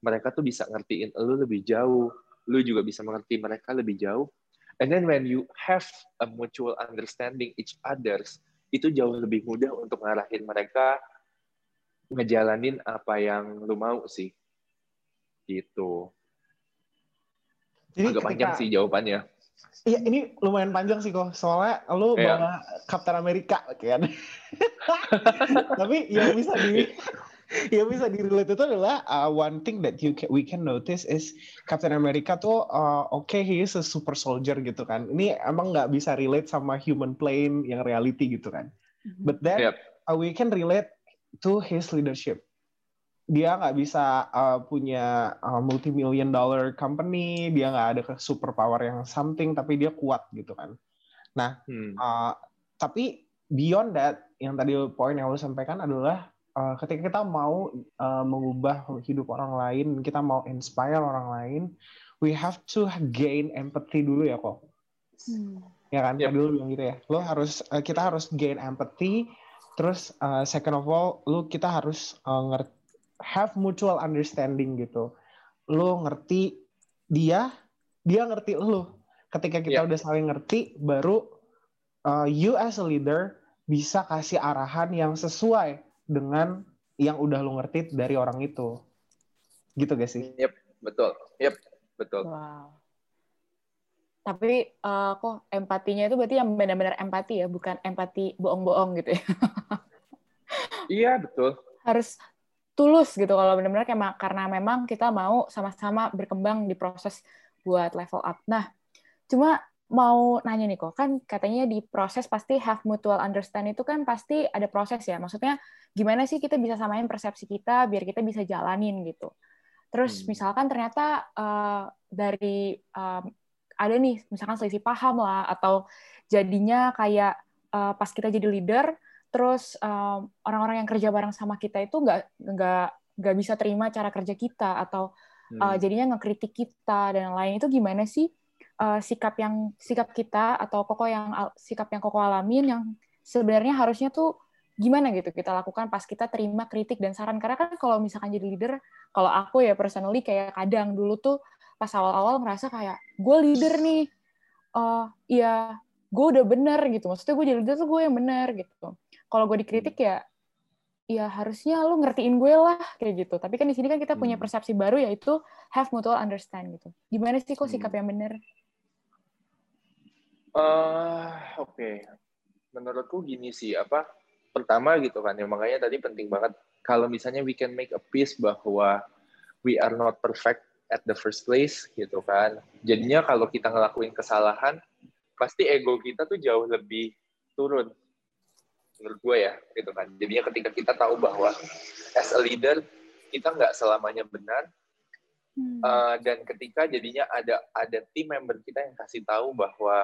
mereka tuh bisa ngertiin lu lebih jauh lu juga bisa mengerti mereka lebih jauh. And then when you have a mutual understanding each others, itu jauh lebih mudah untuk ngarahin mereka ngejalanin apa yang lu mau sih. Gitu. Jadi Agak ketika, panjang sih jawabannya. Iya, ini lumayan panjang sih kok. Soalnya lu yeah. bawa Captain America kan. Tapi yang bisa di yang bisa direlate itu adalah uh, one thing that you can, we can notice is Captain America tuh uh, oke okay, he is a super soldier gitu kan. Ini emang nggak bisa relate sama human plane yang reality gitu kan. Mm-hmm. But then yep. uh, we can relate to his leadership. Dia nggak bisa uh, punya uh, multi million dollar company, dia nggak ada super power yang something, tapi dia kuat gitu kan. Nah, hmm. uh, tapi beyond that, yang tadi poin yang lo sampaikan adalah uh, ketika kita mau uh, mengubah hidup orang lain, kita mau inspire orang lain, we have to gain empathy dulu ya kok. Hmm. Ya kan? Yep. Dulu bilang gitu ya. Lo harus uh, kita harus gain empathy. Terus uh, second of all, lo kita harus uh, ngerti, have mutual understanding gitu. Lo ngerti dia, dia ngerti lo. Ketika kita yep. udah saling ngerti, baru uh, you as a leader bisa kasih arahan yang sesuai dengan yang udah lu ngerti dari orang itu. Gitu gak sih? Yep, betul. Yep, betul. Wow. Tapi uh, kok empatinya itu berarti yang benar-benar empati ya, bukan empati bohong-bohong gitu ya. iya, betul. Harus tulus gitu kalau benar-benar kayak karena memang kita mau sama-sama berkembang di proses buat level up. Nah, cuma mau nanya nih kok, kan katanya di proses pasti have mutual understand itu kan pasti ada proses ya. Maksudnya gimana sih kita bisa samain persepsi kita biar kita bisa jalanin gitu. Terus hmm. misalkan ternyata uh, dari um, ada nih misalkan selisih paham lah atau jadinya kayak uh, pas kita jadi leader terus orang orang-orang yang kerja bareng sama kita itu nggak nggak nggak bisa terima cara kerja kita atau uh, jadinya ngekritik kita dan lain itu gimana sih uh, sikap yang sikap kita atau koko yang sikap yang koko alamin yang sebenarnya harusnya tuh gimana gitu kita lakukan pas kita terima kritik dan saran. Karena kan kalau misalkan jadi leader kalau aku ya personally kayak kadang dulu tuh pas awal-awal ngerasa kayak gue leader nih. Oh iya gue udah bener gitu. Maksudnya gue jadi leader tuh gue yang bener gitu. Kalau gue dikritik ya ya harusnya lu ngertiin gue lah kayak gitu. Tapi kan di sini kan kita punya Hmm. persepsi baru yaitu have mutual understand gitu. Gimana sih kok sikap Hmm. yang bener Eh, oke. Menurutku gini sih, apa pertama gitu kan, ya makanya tadi penting banget kalau misalnya we can make a peace bahwa we are not perfect at the first place gitu kan. Jadinya kalau kita ngelakuin kesalahan, pasti ego kita tuh jauh lebih turun. Menurut gue ya, gitu kan. Jadinya ketika kita tahu bahwa as a leader kita nggak selamanya benar, Hmm. Uh, dan ketika jadinya ada ada tim member kita yang kasih tahu bahwa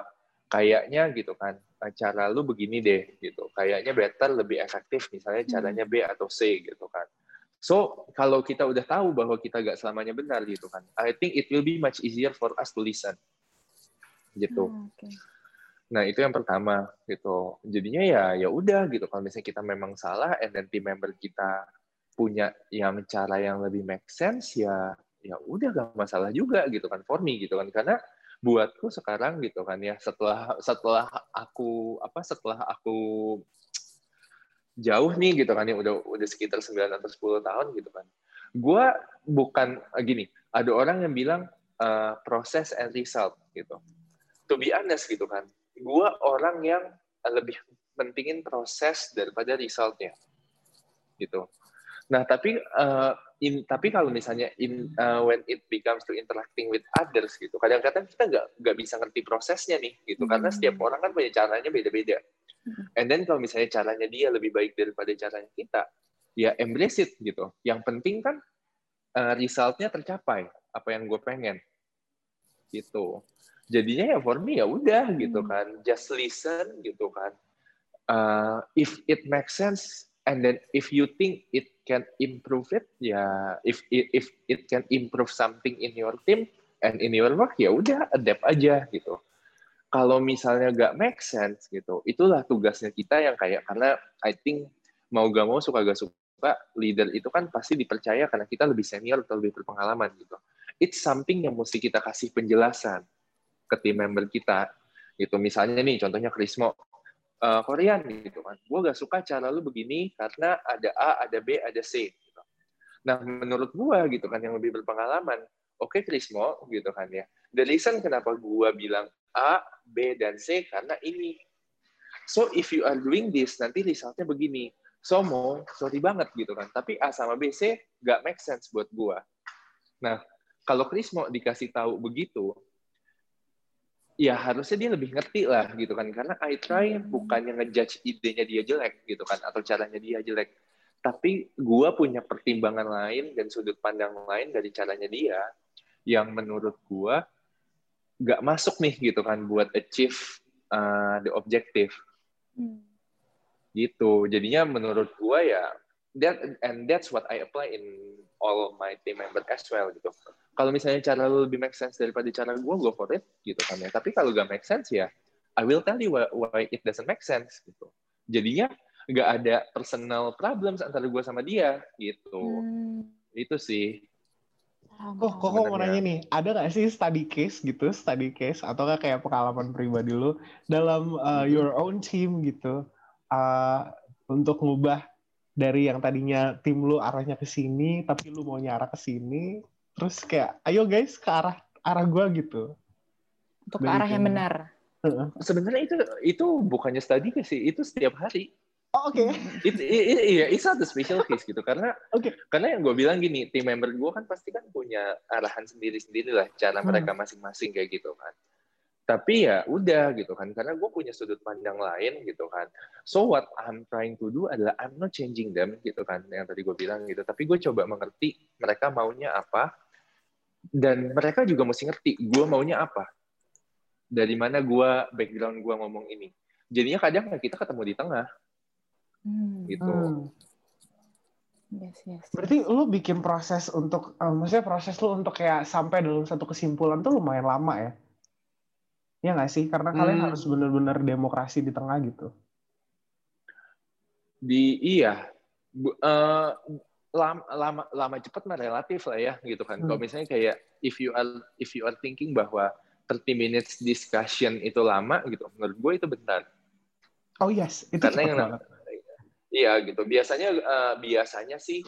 kayaknya gitu kan uh, cara lu begini deh gitu kayaknya better lebih efektif misalnya Hmm. caranya B atau C gitu kan so kalau kita udah tahu bahwa kita gak selamanya benar gitu kan I think it will be much easier for us to listen gitu Hmm, oke. Nah, itu yang pertama gitu. Jadinya ya ya udah gitu. Kalau misalnya kita memang salah and then team member kita punya yang cara yang lebih make sense ya ya udah gak masalah juga gitu kan for me gitu kan. Karena buatku sekarang gitu kan ya setelah setelah aku apa setelah aku jauh nih gitu kan ya udah udah sekitar 9 atau 10 tahun gitu kan. Gua bukan eh, gini, ada orang yang bilang eh, proses and result gitu. To be honest gitu kan gue orang yang lebih pentingin proses daripada resultnya gitu nah tapi uh, in, tapi kalau misalnya in uh, when it becomes to interacting with others gitu kadang-kadang kita nggak nggak bisa ngerti prosesnya nih gitu. Karena Hmm. setiap orang kan punya caranya beda-beda. Hmm. and then kalau misalnya caranya dia lebih baik daripada caranya kita ya embrace it gitu. Yang penting kan uh, resultnya tercapai apa yang gue pengen. Gitu. Jadinya ya for me ya udah gitu Hmm. kan. Just listen gitu kan. Uh, if it makes sense and then if you think it can improve it ya if if it can improve something in your team and in your work ya udah adapt aja gitu. Kalau misalnya gak make sense gitu itulah tugasnya kita yang kayak karena I think mau gak mau suka gak suka leader itu kan pasti dipercaya karena kita lebih senior atau lebih berpengalaman gitu. It's something yang mesti kita kasih penjelasan ke tim member kita gitu. Misalnya nih contohnya Krismo uh, Korean gitu kan. Gue gak suka cara lu begini karena ada A ada B ada C gitu. nah menurut gue gitu kan yang lebih berpengalaman oke Krismo gitu kan ya. The reason kenapa gue bilang A B dan C karena ini. So if you are doing this nanti resultnya begini. So mau sorry banget gitu kan. Tapi A sama B C gak make sense buat gue nah kalau Krismo dikasih tahu begitu ya harusnya dia lebih ngerti lah gitu kan. Karena I try bukannya ngejudge idenya dia jelek gitu kan atau caranya dia jelek. Tapi gua punya pertimbangan lain dan sudut pandang lain dari caranya dia yang menurut gua gak masuk nih gitu kan buat achieve uh, the objective. Hmm. gitu. Jadinya menurut gua ya that and that's what I apply in all my team member as well gitu. Kalau misalnya cara lu lebih make sense daripada cara gua go for it gitu kan ya. Tapi kalau gak make sense ya I will tell you why, why it doesn't make sense gitu. Jadinya nggak ada personal problems antara gua sama dia gitu. Hmm. itu sih. Kok, kok mau nanya nih, ada nggak sih study case gitu, study case atau nggak kayak pengalaman pribadi lu dalam uh, your own team gitu, uh, untuk ngubah dari yang tadinya tim lu arahnya ke sini, tapi lu mau arah ke sini, terus kayak, ayo guys ke arah arah gua gitu. untuk ke Dari arah yang benar sebenarnya itu itu bukannya study sih itu setiap hari Oh, Oke. itu iya it's not a special case gitu karena Oke. karena yang gue bilang gini tim member gue kan pasti kan punya arahan sendiri sendiri lah cara Hmm. mereka masing-masing kayak gitu kan tapi ya udah gitu kan karena gue punya sudut pandang lain gitu kan so what I'm trying to do adalah I'm not changing them gitu kan yang tadi gue bilang gitu tapi gue coba mengerti mereka maunya apa dan mereka juga mesti ngerti gue maunya apa dari mana gue background gue ngomong ini jadinya kadang kita ketemu di tengah Hmm. gitu Hmm. Yes, yes. Berarti lu bikin proses untuk, eh, maksudnya proses lu untuk kayak sampai dalam satu kesimpulan tuh lumayan lama ya? Ya nggak sih? Karena kalian Hmm. harus bener-bener demokrasi di tengah gitu. Di iya, Bu- eh, lama lama lama cepat mah relatif lah ya gitu kan. Kalau Hmm. misalnya kayak if you are if you are thinking bahwa 30 minutes discussion itu lama gitu, menurut gue itu bentar. Oh yes, itu Karena yang banget. Iya gitu. Biasanya eh, biasanya sih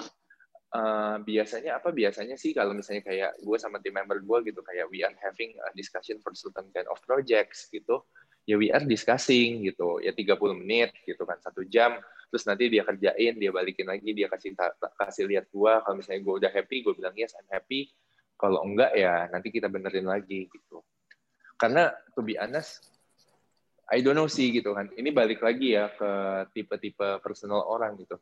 eh, biasanya apa? Biasanya sih kalau misalnya kayak gue sama tim member gue gitu kayak we are having a discussion for certain kind of projects gitu. Ya we are discussing gitu. Ya 30 menit gitu kan, satu jam. Terus nanti dia kerjain, dia balikin lagi, dia kasih kasih lihat gue. Kalau misalnya gue udah happy, gue bilang yes I'm happy. Kalau enggak ya nanti kita benerin lagi gitu. Karena to be honest, I don't know sih gitu kan. Ini balik lagi ya ke tipe-tipe personal orang gitu.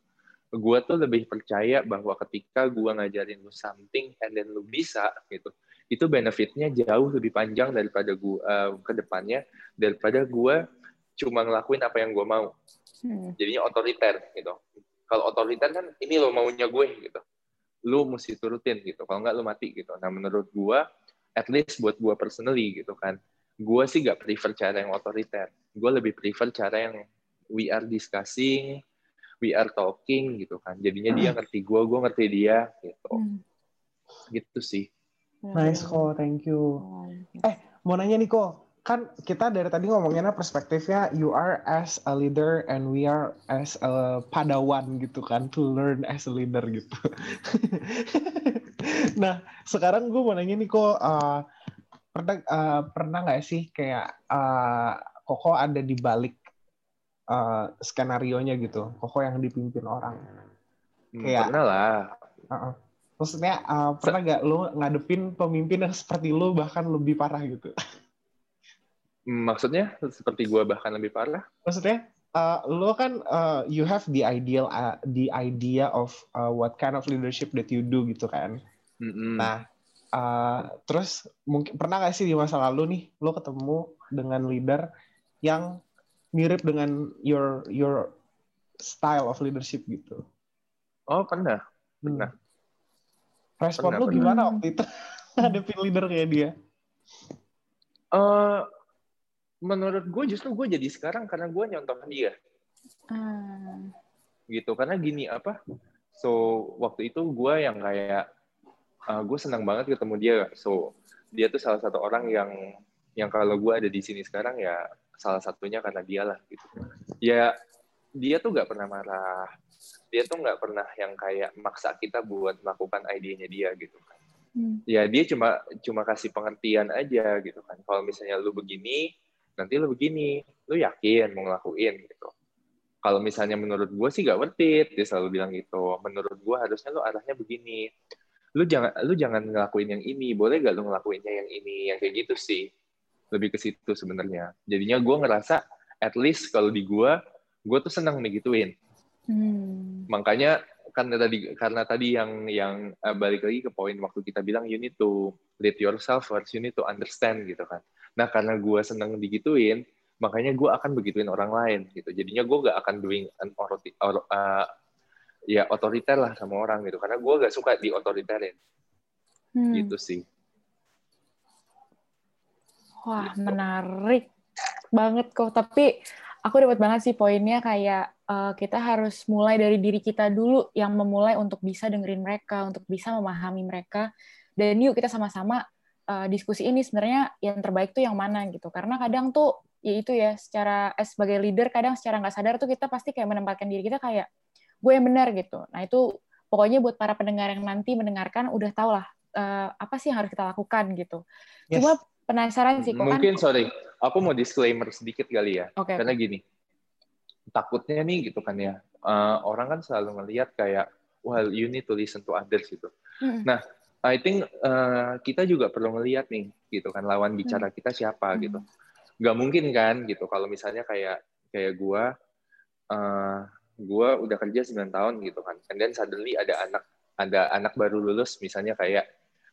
Gua tuh lebih percaya bahwa ketika gua ngajarin lu something and then lu bisa gitu, itu benefitnya jauh lebih panjang daripada gua eh, ke depannya daripada gua cuma ngelakuin apa yang gua mau. Hmm. Jadinya otoriter gitu. Kalau otoriter kan ini lo maunya gue gitu. Lu mesti turutin gitu. Kalau nggak lu mati gitu. Nah menurut gua at least buat gua personally gitu kan gue sih gak prefer cara yang otoriter. Gue lebih prefer cara yang we are discussing, we are talking gitu kan. Jadinya dia ngerti gue, gue ngerti dia gitu. Hmm. Gitu sih. Nice kok, thank you. Eh, Mau nanya nih kok, kan kita dari tadi ngomonginnya perspektifnya you are as a leader and we are as a padawan gitu kan to learn as a leader gitu. nah sekarang gue mau nanya nih kok uh, pernah uh, pernah nggak sih kayak uh, Koko ada di balik uh, skenario nya gitu, Koko yang dipimpin orang. Hmm, Kayak- Pernah lah. Uh-uh. Maksudnya uh, pernah nggak lo ngadepin pemimpin yang seperti lo bahkan lebih parah gitu? Hmm, Maksudnya seperti gue bahkan lebih parah. maksudnya uh, lo kan uh, you have the ideal uh, the idea of uh, what kind of leadership that you do gitu kan Mm-mm. nah uh, terus mungkin pernah nggak sih di masa lalu nih lo ketemu dengan leader yang mirip dengan your your style of leadership gitu Oh pernah. Pernah. respon Pernah, lo pernah. gimana waktu itu ngadepin leader kayak dia Eh, menurut gue justru gue jadi sekarang karena gue nyontoh dia. ah, gitu karena gini apa so waktu itu gue yang kayak gue senang banget ketemu dia so dia tuh salah satu orang yang yang kalau gue ada di sini sekarang ya salah satunya karena dia lah gitu. Ya dia tuh nggak pernah marah. Dia tuh nggak pernah yang kayak maksa kita buat melakukan idenya dia gitu kan. Hmm. ya dia cuma cuma kasih pengertian aja gitu kan. Kalau misalnya lu begini nanti lu begini. Lu yakin mau ngelakuin gitu. Kalau misalnya menurut gue sih gak worth it. Dia selalu bilang gitu. Menurut gue harusnya lu arahnya begini. Lu jangan lu jangan ngelakuin yang ini. Boleh gak lu ngelakuinnya yang ini? Yang kayak gitu sih lebih ke situ sebenarnya. Jadinya gue ngerasa at least kalau di gue gue tuh senang digituin Hmm. makanya karena tadi karena tadi yang yang eh, balik lagi ke poin waktu kita bilang you need to lead yourself first you need to understand gitu kan. Nah karena gue seneng digituin makanya gue akan begituin orang lain gitu. Jadinya gue gak akan doing an or, uh, ya otoriter lah sama orang gitu. Karena gue gak suka di otoriterin Hmm. gitu sih Wah, menarik banget kok. Tapi aku dapat banget sih poinnya kayak eh, kita harus mulai dari diri kita dulu yang memulai untuk bisa dengerin mereka, untuk bisa memahami mereka. Dan yuk kita sama-sama eh, diskusi ini sebenarnya yang terbaik tuh yang mana gitu. Karena kadang tuh ya itu ya secara eh, sebagai leader kadang secara nggak sadar tuh kita pasti kayak menempatkan diri kita kayak gue yang benar gitu. Nah itu pokoknya buat para pendengar yang nanti mendengarkan udah tau lah eh, apa sih yang harus kita lakukan gitu. Yes. Cuma penasaran sih kok kan mungkin sorry aku mau disclaimer sedikit kali ya Oke. karena gini takutnya nih gitu kan ya eh, orang kan selalu ngelihat kayak well you need to listen to others gitu Mm-mm. nah I think eh, kita juga perlu ngelihat nih gitu kan lawan bicara kita siapa Hmm. gitu nggak mungkin kan gitu kalau misalnya kayak kayak gua eh, gua udah kerja 9 tahun gitu kan and then suddenly ada anak ada anak baru lulus misalnya kayak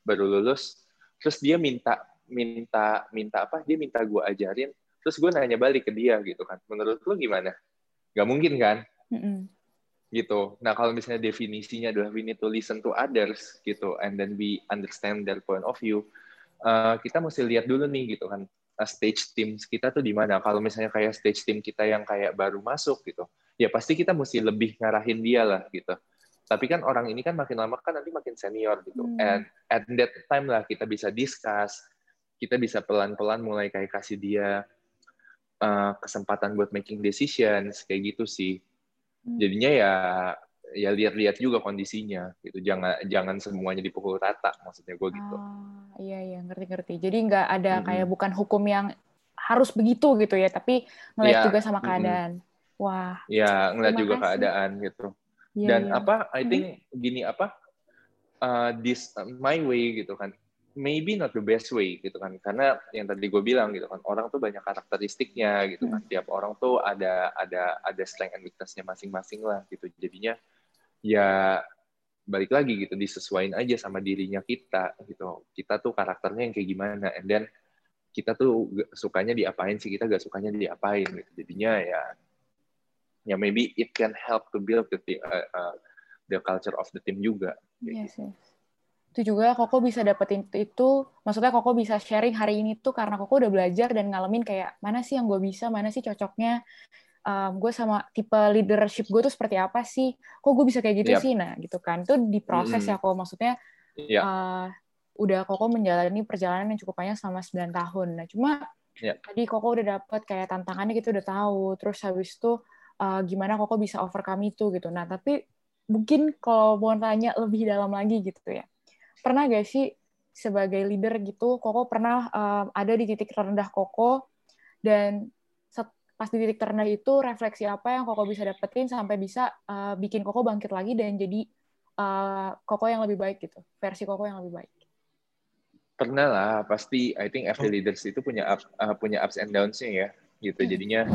baru lulus terus dia minta minta minta apa dia minta gua ajarin terus gue nanya balik ke dia gitu kan menurut lu gimana nggak mungkin kan Mm-mm. gitu. Nah kalau misalnya definisinya adalah we need to listen to others gitu, and then we understand their point of view, uh, kita mesti lihat dulu nih gitu kan uh, stage team kita tuh di mana. Kalau misalnya kayak stage team kita yang kayak baru masuk gitu, ya pasti kita mesti lebih ngarahin dia lah gitu. Tapi kan orang ini kan makin lama kan nanti makin senior gitu, Hmm. and at that time lah kita bisa discuss, kita bisa pelan-pelan mulai kayak kasih dia uh, kesempatan buat making decisions kayak gitu sih Hmm. jadinya ya ya lihat-lihat juga kondisinya gitu jangan jangan semuanya dipukul rata maksudnya gue gitu Ah, iya iya ngerti-ngerti. Jadi nggak ada Mm-mm. kayak bukan hukum yang harus begitu gitu ya, tapi ngeliat Iya, juga sama keadaan. Wah, ya ngeliat juga kasih. keadaan gitu iya dan iya. apa I think gini apa uh, this my way gitu kan maybe not the best way gitu kan. Karena yang tadi gue bilang gitu kan orang tuh banyak karakteristiknya gitu kan. Tiap orang tuh ada ada ada strength and weaknessnya masing-masing lah gitu. Jadinya ya balik lagi gitu disesuaikan aja sama dirinya kita gitu. Kita tuh karakternya yang kayak gimana and then kita tuh sukanya diapain sih kita gak sukanya diapain gitu. Jadinya ya ya maybe it can help to build the uh, uh, the culture of the team juga Yes, yes. Itu juga Koko bisa dapetin itu, maksudnya Koko bisa sharing hari ini tuh karena Koko udah belajar dan ngalamin kayak mana sih yang gue bisa, mana sih cocoknya, um, gue sama tipe leadership gue tuh seperti apa sih, kok gue bisa kayak gitu Yap. sih, nah gitu kan. Itu diproses Mm-mm. ya Koko, maksudnya ya uh, udah Koko menjalani perjalanan yang cukup panjang selama 9 tahun. Nah, cuma Ya. tadi Koko udah dapet kayak tantangannya gitu udah tahu, terus habis itu uh, gimana Koko bisa overcome itu gitu. Nah, tapi mungkin kalau mau tanya lebih dalam lagi gitu ya. Pernah gak sih sebagai leader gitu, Koko pernah um, ada di titik terendah Koko dan set- pas di titik terendah itu refleksi apa yang Koko bisa dapetin sampai bisa uh, bikin Koko bangkit lagi dan jadi uh, Koko yang lebih baik gitu, versi Koko yang lebih baik. pernah lah pasti I think every leaders itu punya up, uh, punya ups and downs-nya ya gitu Hmm. jadinya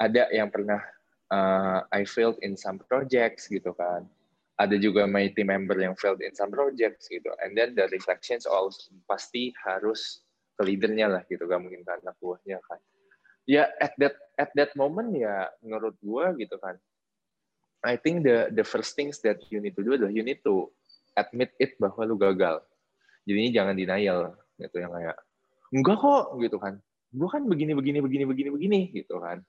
ada yang pernah uh, I failed in some projects gitu kan ada juga my team member yang failed in some projects gitu. And then the reflections all pasti harus ke leadernya lah gitu. Gak mungkin ke anak buahnya kan. Ya at that at that moment ya menurut gua gitu kan. I think the the first things that you need to do adalah you need to admit it bahwa lu gagal. Jadinya jangan denial gitu yang kayak enggak kok gitu kan. Gue kan begini begini begini begini begini gitu kan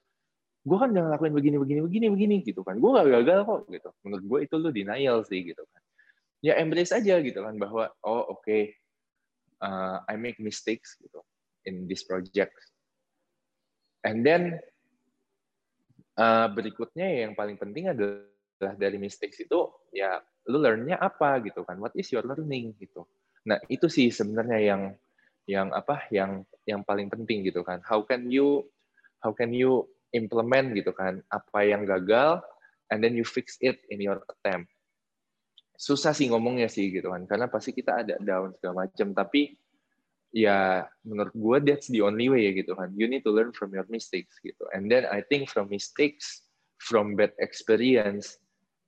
gue kan jangan lakuin begini begini begini begini gitu kan. Gue gak gagal kok gitu. Menurut gue itu lu denial sih gitu kan. Ya embrace aja gitu kan bahwa oh oke uh, I make mistakes gitu in this project. And then uh, berikutnya yang paling penting adalah dari mistakes itu ya lu learn-nya apa gitu kan. What is your learning gitu. Nah, itu sih sebenarnya yang yang apa yang yang paling penting gitu kan. How can you how can you implement gitu kan apa yang gagal and then you fix it in your attempt. Susah sih ngomongnya sih gitu kan karena pasti kita ada down segala macam tapi ya menurut gue that's the only way ya gitu kan. You need to learn from your mistakes gitu. And then I think from mistakes, from bad experience,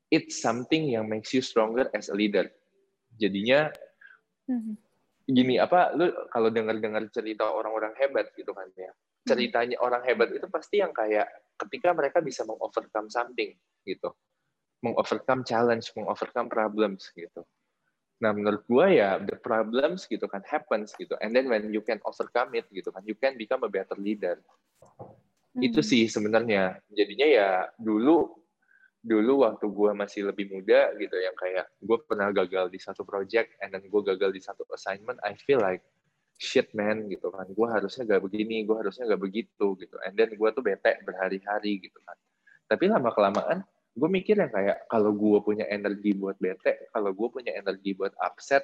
it's something yang makes you stronger as a leader. Jadinya Mhm. gini apa lu kalau dengar-dengar cerita orang-orang hebat gitu kan ya ceritanya orang hebat itu pasti yang kayak ketika mereka bisa mengovercome something gitu. Mengovercome challenge mengovercome problems gitu. Nah menurut gua ya the problems gitu kan happens gitu. And then when you can overcome it gitu kan you can become a better leader. Itu Hmm. sih sebenarnya. Jadinya ya dulu dulu waktu gue masih lebih muda gitu yang kayak gue pernah gagal di satu project and then gue gagal di satu assignment I feel like shit man gitu kan. Gue harusnya gak begini gue harusnya gak begitu gitu. And then gue tuh bete berhari-hari gitu kan. Tapi lama kelamaan gue mikir yang kayak kalau gue punya energi buat bete kalau gue punya energi buat upset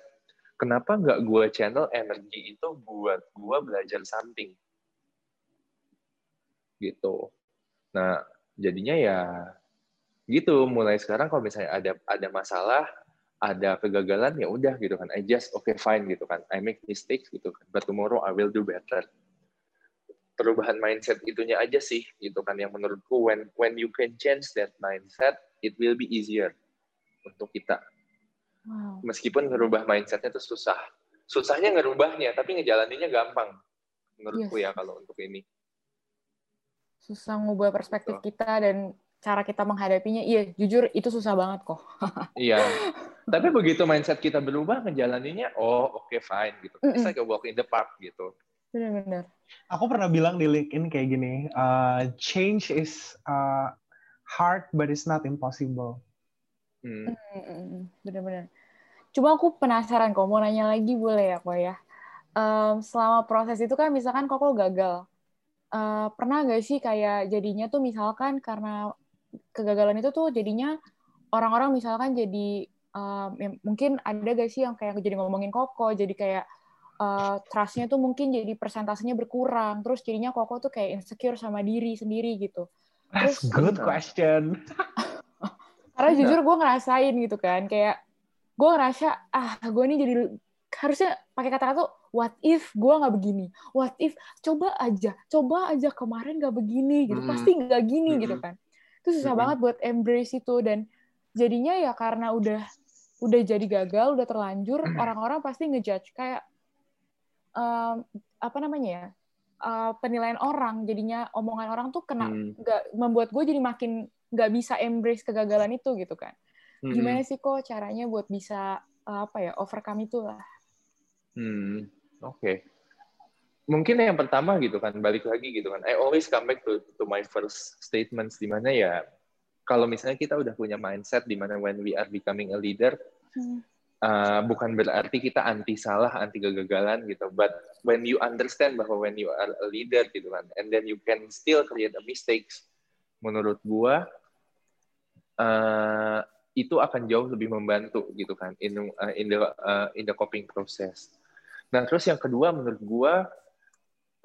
kenapa nggak gue channel energi itu buat gue belajar something? Gitu. Nah jadinya ya gitu. Mulai sekarang kalau misalnya ada ada masalah ada kegagalan ya udah gitu kan I just okay fine gitu kan I make mistakes gitu kan but tomorrow I will do better perubahan mindset itunya aja sih gitu kan yang menurutku when when you can change that mindset it will be easier untuk kita Wow. meskipun ngerubah mindsetnya itu susah susahnya ngerubahnya tapi ngejalaninnya gampang menurutku Yes. ya kalau untuk ini Susah ngubah perspektif Betul. kita dan cara kita menghadapinya, iya jujur itu susah banget kok. Iya. Tapi begitu mindset kita berubah, ngejalaninnya, oh oke okay, fine gitu. It's like a walk in the park gitu. Benar-benar. Aku pernah bilang di LinkedIn kayak gini, uh, change is uh, hard but it's not impossible. Hmm. Benar-benar. Cuma aku penasaran kok, mau nanya lagi boleh ya kok ya? Um, selama proses itu kan misalkan kok gagal, uh, pernah nggak sih kayak jadinya tuh misalkan karena kegagalan itu tuh jadinya orang-orang misalkan jadi um, ya mungkin ada gak sih yang kayak jadi ngomongin Koko? Jadi kayak uh, trustnya tuh mungkin jadi persentasenya berkurang terus jadinya Koko tuh kayak insecure sama diri sendiri gitu. That's terus, good question. Karena jujur gue ngerasain gitu kan kayak gue ngerasa ah gue ini jadi harusnya pakai kata-kata tuh what if gue nggak begini? What if? Coba aja coba aja kemarin nggak begini gitu hmm. pasti nggak gini hmm. gitu kan. Itu susah hmm. banget buat embrace itu dan jadinya ya karena udah udah jadi gagal udah terlanjur orang-orang pasti ngejudge kayak um, apa namanya ya uh, penilaian orang jadinya omongan orang tuh kena nggak hmm. membuat gue jadi makin nggak bisa embrace kegagalan itu gitu kan hmm. gimana sih kok caranya buat bisa uh, apa ya overcome itulah hmm oke okay. mungkin yang pertama gitu kan balik lagi gitu kan I always come back to to my first statements di mana ya kalau misalnya kita udah punya mindset di mana when we are becoming a leader, hmm. uh, bukan berarti kita anti salah, anti kegagalan gitu. But when you understand bahwa when you are a leader gitu kan, and then you can still create a mistakes, menurut gua uh, itu akan jauh lebih membantu gitu kan in uh, in the uh, in the coping process. Nah terus yang kedua menurut gua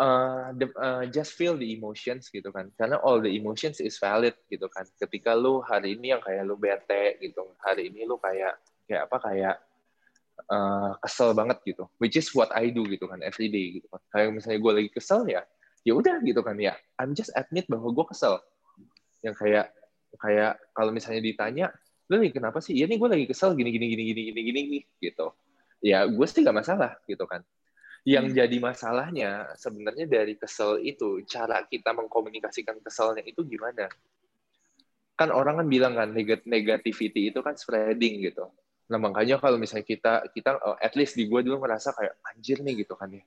uh, the, uh, just feel the emotions gitu kan. Karena all the emotions is valid gitu kan. Ketika lu hari ini yang kayak lu bete gitu hari ini lu kayak kayak apa kayak uh, kesel banget gitu. Which is what I do gitu kan every day gitu kan. Kayak misalnya gue lagi kesel ya ya udah gitu kan ya. I'm just admit bahwa gue kesel. Yang kayak kayak kalau misalnya ditanya lu nih kenapa sih? Ya nih gue lagi kesel gini gini gini gini gini gini gitu. Ya gue sih gak masalah gitu kan yang hmm. jadi masalahnya sebenarnya dari kesel itu cara kita mengkomunikasikan keselnya itu gimana? Kan orang kan bilang kan negativity itu kan spreading gitu. Nah makanya kalau misalnya kita kita oh, at least di gue dulu merasa kayak anjir nih gitu kan ya.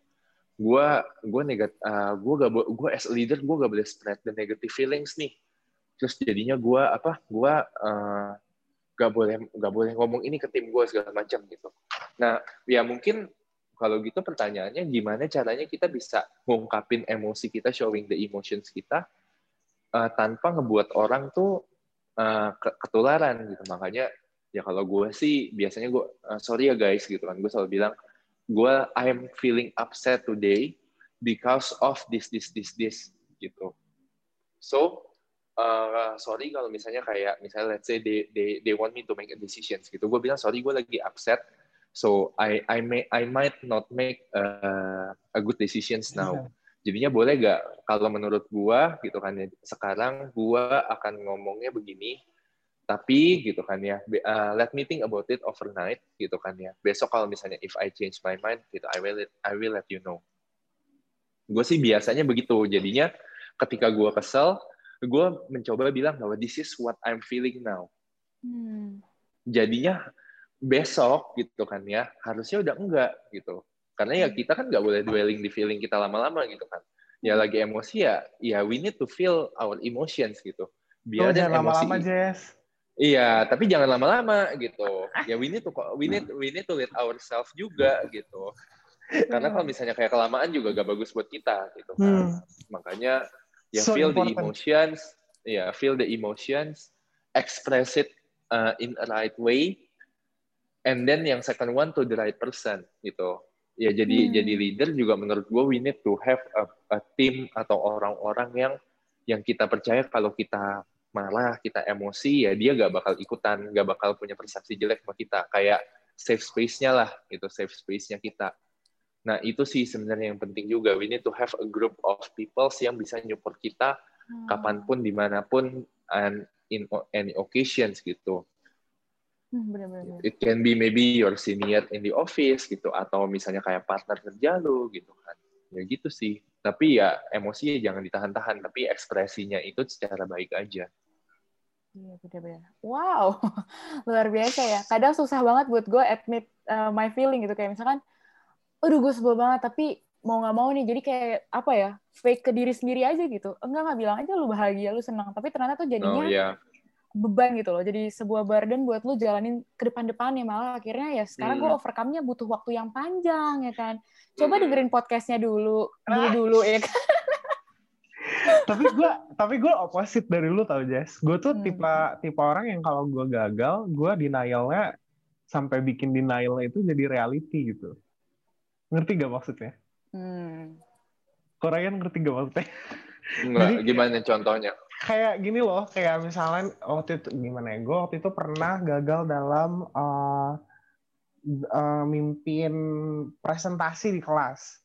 Gue gue negat uh, gue gak gue as a leader gue gak boleh spread the negative feelings nih. Terus jadinya gue apa? Gue uh, gak boleh gak boleh ngomong ini ke tim gue segala macam gitu. Nah ya mungkin kalau gitu pertanyaannya gimana caranya kita bisa ngungkapin emosi kita, showing the emotions kita uh, tanpa ngebuat orang tuh uh, ketularan gitu. Makanya ya kalau gue sih biasanya gue uh, sorry ya guys gitu kan gue selalu bilang gue I'm feeling upset today because of this this this this gitu. So uh, sorry kalau misalnya kayak misalnya let's say they they they want me to make a decisions gitu. Gue bilang sorry gue lagi upset So I I may I might not make uh, a good decisions now. Yeah. Jadinya boleh gak kalau menurut gua gitu kan ya sekarang gua akan ngomongnya begini tapi gitu kan ya uh, let me think about it overnight gitu kan ya besok kalau misalnya if I change my mind gitu I will I will let you know gue sih biasanya begitu jadinya ketika gue kesel gue mencoba bilang bahwa this is what I'm feeling now hmm. jadinya besok gitu kan ya harusnya udah enggak gitu. Karena ya hmm. kita kan nggak boleh dwelling di feeling kita lama-lama gitu kan. Ya hmm. lagi emosi ya ya we need to feel our emotions gitu. Biar oh, jangan lama-lama Jess. Iya tapi jangan lama-lama gitu. Ya we need to we need we need to let ourselves juga gitu. Karena kalau misalnya kayak kelamaan juga gak bagus buat kita gitu kan. Hmm. makanya ya so feel important. the emotions ya feel the emotions express it uh, in a right way and then yang second one to the right person gitu. Ya jadi hmm. jadi leader juga menurut gue we need to have a, a team atau orang-orang yang yang kita percaya kalau kita marah kita emosi ya dia gak bakal ikutan gak bakal punya persepsi jelek sama kita. Kayak safe space-nya lah gitu safe space-nya kita. Nah itu sih sebenarnya yang penting juga. We need to have a group of people yang bisa nyupport kita hmm. kapan pun di mana pun and in any occasions gitu bener-bener. It can be maybe your senior in the office gitu atau misalnya kayak partner kerja lu gitu kan. Ya gitu sih. Tapi ya emosinya jangan ditahan-tahan, tapi ekspresinya itu secara baik aja. Iya, bener-bener. Wow, luar biasa ya. Kadang susah banget buat gue admit uh, my feeling gitu. Kayak misalkan, aduh gue sebel banget, tapi mau nggak mau nih, jadi kayak apa ya, fake ke diri sendiri aja gitu. Enggak, nggak bilang aja lu bahagia, lu senang. Tapi ternyata tuh jadinya Oh iya. Beban gitu loh. Jadi sebuah burden buat lu jalanin ke depan-depannya. Malah akhirnya ya sekarang gue Hmm. overcome-nya butuh waktu yang panjang ya kan. Coba Hmm. dengerin podcastnya dulu, dulu-dulu ya kan. tapi gue tapi gue opposite dari lu tau Jess gue tuh Hmm. tipe tipe orang yang kalau gue gagal gue denialnya sampai bikin denialnya itu jadi reality gitu ngerti gak maksudnya Hmm. Korean ngerti gak maksudnya Enggak, Jadi- gimana contohnya? Kayak gini loh kayak misalnya waktu itu gimana ya gue waktu itu pernah gagal dalam uh, uh, mimpin presentasi di kelas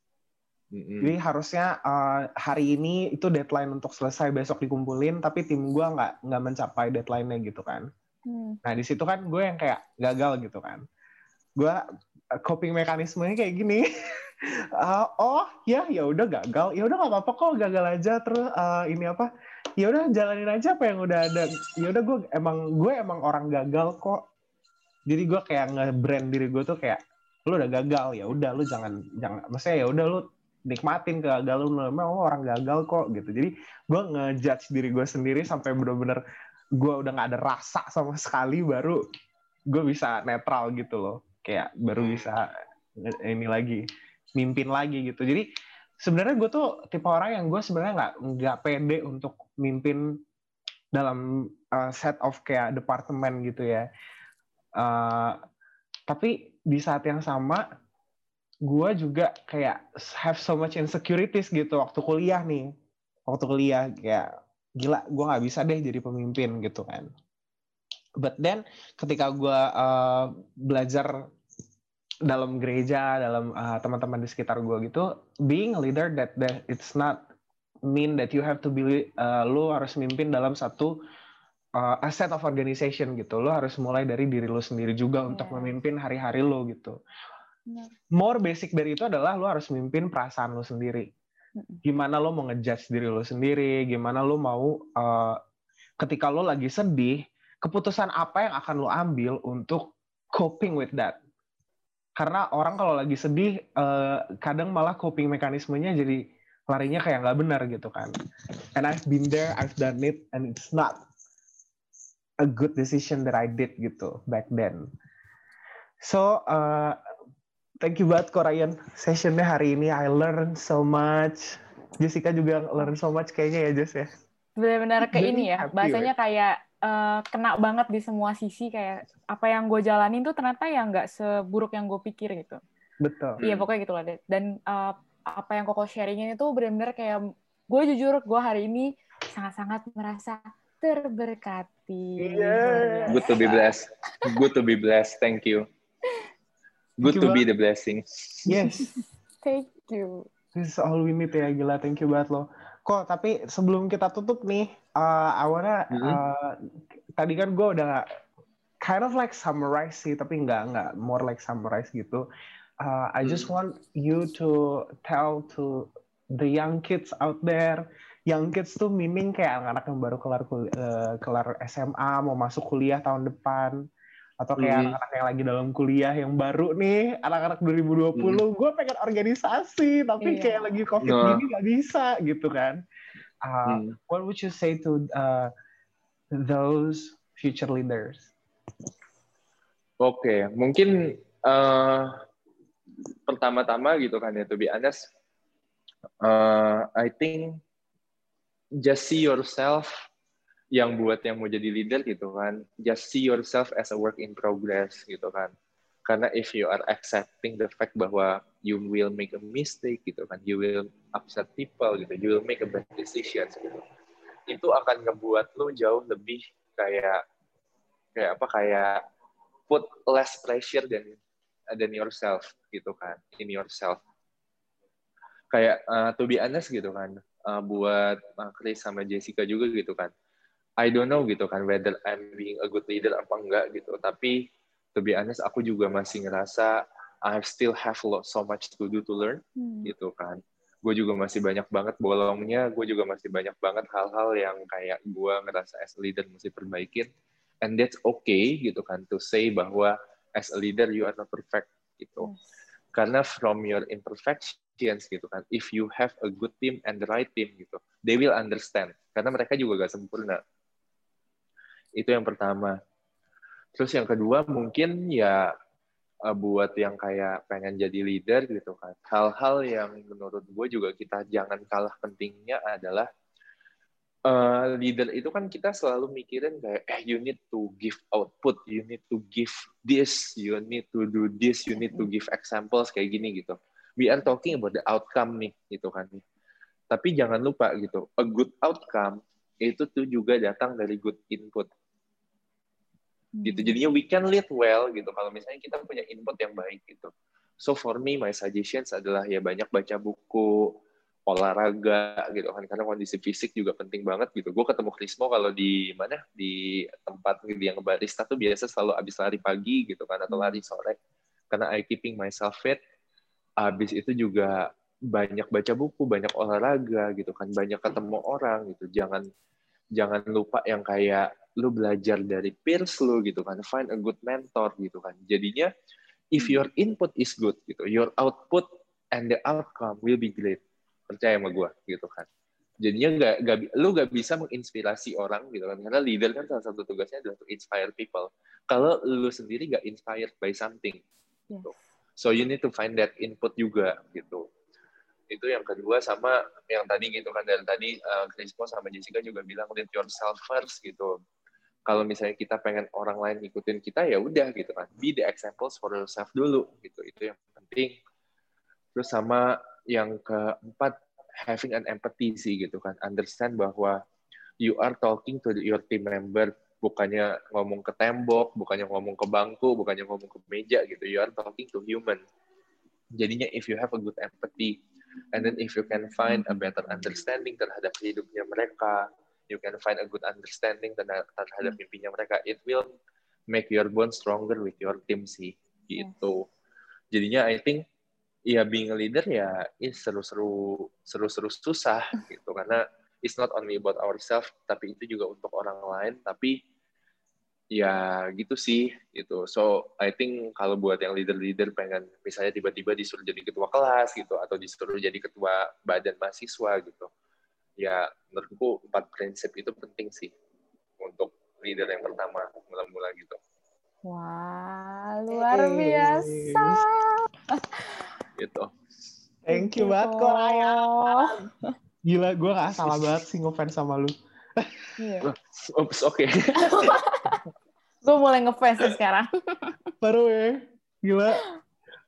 Mm-mm. Jadi harusnya uh, hari ini itu deadline untuk selesai besok dikumpulin, tapi tim gue nggak nggak mencapai deadline-nya gitu kan. Hmm. Nah di situ kan gue yang kayak gagal gitu kan. Gue coping mekanismenya kayak gini. Uh, oh ya ya udah gagal, ya udah nggak apa-apa kok gagal aja terus uh, ini apa? Ya udah jalanin aja apa yang udah ada. Ya udah gue emang gue emang orang gagal kok. Jadi gue kayak nge-brand diri gue tuh kayak lu udah gagal ya udah lu jangan jangan maksudnya ya udah lu nikmatin kegagalan lu memang lu orang gagal kok gitu. Jadi gue ngejudge diri gue sendiri sampai bener-bener gue udah nggak ada rasa sama sekali baru gue bisa netral gitu loh kayak baru bisa ini lagi mimpin lagi gitu jadi sebenarnya gue tuh tipe orang yang gue sebenarnya nggak nggak pede untuk mimpin dalam uh, set of kayak departemen gitu ya. Uh, tapi di saat yang sama gue juga kayak have so much insecurities gitu waktu kuliah nih. Waktu kuliah kayak gila gue nggak bisa deh jadi pemimpin gitu kan. But then ketika gue uh, belajar dalam gereja dalam uh, teman-teman di sekitar gue gitu being a leader that that it's not mean that you have to be uh, lu harus mimpin dalam satu uh, a set of organization gitu lu harus mulai dari diri lu sendiri juga untuk Yeah. memimpin hari-hari lu gitu Benar. more basic dari itu adalah lu harus mimpin perasaan lu sendiri gimana lo mau ngejudge diri lo sendiri, gimana lo mau uh, ketika lo lagi sedih, keputusan apa yang akan lo ambil untuk coping with that. Karena orang kalau lagi sedih, uh, kadang malah coping mekanismenya jadi larinya kayak nggak benar gitu kan. And I've been there, I've done it, and it's not a good decision that I did gitu back then. So, uh, thank you banget kok Ryan. Sessionnya hari ini I learn so much. Jessica juga learn so much kayaknya ya Jess ya. benar-benar ke Very ini ya bahasanya kayak eh, kena banget di semua sisi kayak apa yang gue jalanin tuh ternyata ya nggak seburuk yang gue pikir gitu Betul. iya Hmm. pokoknya gitu lah deh dan eh, apa yang koko sharingin itu benar-benar kayak gue jujur gue hari ini sangat-sangat merasa terberkati Iya. Luar Good to be blessed. Good to be blessed. Thank you. Good Thank you to be the blessing. Yes. thank you This is all we need ya gila. Thank you banget lo. Kok tapi sebelum kita tutup nih, uh, I wanna Mhm. uh, tadi kan gue udah kind of like summarize sih, tapi nggak nggak more like summarize gitu. Uh, I just want you to tell to the young kids out there, young kids tuh meaning kayak anak-anak yang baru kelar eh, kelar SMA mau masuk kuliah tahun depan atau kayak Mhm. anak-anak yang lagi dalam kuliah yang baru nih anak-anak 2020 gue pengen organisasi tapi Iya. kayak lagi covid Nah. gini nggak bisa gitu kan Uh, Hmm. what would you say to uh, those future leaders Oke, mungkin eh, pertama-tama gitu kan ya, to be honest, eh, I think just see yourself yang buat yang mau jadi leader gitu kan, just see yourself as a work in progress gitu kan. Karena if you are accepting the fact bahwa you will make a mistake gitu kan, you will upset people gitu, you will make a bad decisions gitu. Itu akan ngebuat lu jauh lebih kayak kayak apa kayak put less pressure than than yourself gitu kan in yourself kayak uh, to be honest gitu kan uh, buat uh, Chris sama Jessica juga gitu kan I don't know gitu kan whether I'm being a good leader apa enggak gitu. Tapi to be honest aku juga masih ngerasa I still have lot so much to do to learn Hmm. gitu kan. Gue juga masih banyak banget bolongnya gue juga masih banyak banget hal-hal yang kayak gue ngerasa as a leader mesti perbaikin. And that's okay gitu kan to say bahwa as a leader you are not perfect gitu. Yes. karena from your imperfections gitu kan if you have a good team and the right team gitu they will understand. Karena mereka juga gak sempurna itu yang pertama. Terus yang kedua mungkin ya eh, buat yang kayak pengen jadi leader gitu kan. Hal-hal yang menurut gue juga kita jangan kalah pentingnya adalah eh, leader itu kan kita selalu mikirin kayak eh you need to give output you need to give this you need to do this you need to give examples kayak gini gitu. We are talking about the outcome nih gitu kan. Tapi jangan lupa gitu a good outcome itu tuh juga datang dari good input. Gitu. Jadinya we can lead well gitu. Kalau misalnya kita punya input yang baik gitu. So for me my suggestions adalah ya banyak baca buku olahraga gitu kan. Karena kondisi fisik juga penting banget gitu. Gue ketemu Krismo kalau di mana? Di tempat dia ngebarista tuh biasa selalu abis lari pagi gitu kan atau lari sore. Karena I keeping myself fit abis itu juga banyak baca buku banyak olahraga gitu kan. Banyak ketemu orang gitu. Jangan jangan lupa yang kayak lu belajar dari peers lu gitu kan find a good mentor gitu kan. Jadinya if your input is good gitu your output and the outcome will be great. Percaya sama gue gitu kan. Jadinya nggak nggak lu nggak bisa menginspirasi orang gitu kan. Karena leader kan salah satu tugasnya adalah to inspire people. Kalau lu sendiri nggak inspired by something gitu. so you need to find that input juga gitu itu yang kedua sama yang tadi gitu kan. Dari tadi uh, sama Jessica juga bilang lead yourself first gitu. Kalau misalnya kita pengen orang lain ngikutin kita ya udah gitu kan. Be the examples for yourself dulu gitu. Itu yang penting. Terus sama yang keempat having an empathy sih gitu kan. Understand bahwa you are talking to your team member. Bukannya ngomong ke tembok bukannya ngomong ke bangku bukannya ngomong ke meja gitu. You are talking to human. Jadinya if you have a good empathy and then if you can find a better understanding terhadap hidupnya mereka you can find a good understanding terhadap, terhadap mimpinya mereka it will make your bond stronger with your team sih gitu. Jadinya I think ya being a leader ya is seru-seru seru-seru susah gitu. Karena it's not only about ourselves tapi itu juga untuk orang lain tapi ya gitu sih gitu so I think kalau buat yang leader-leader pengen misalnya tiba-tiba disuruh jadi ketua kelas gitu atau disuruh jadi ketua badan mahasiswa gitu ya menurutku empat prinsip itu penting sih untuk leader yang pertama mula-mula gitu Wah, luar biasa. gitu Thank you banget kok Raya. Gila, gue gak salah banget sih ngefans sama lu. Iya. Oops, oke Gue mulai ngefans sekarang. Baru ya. Gila.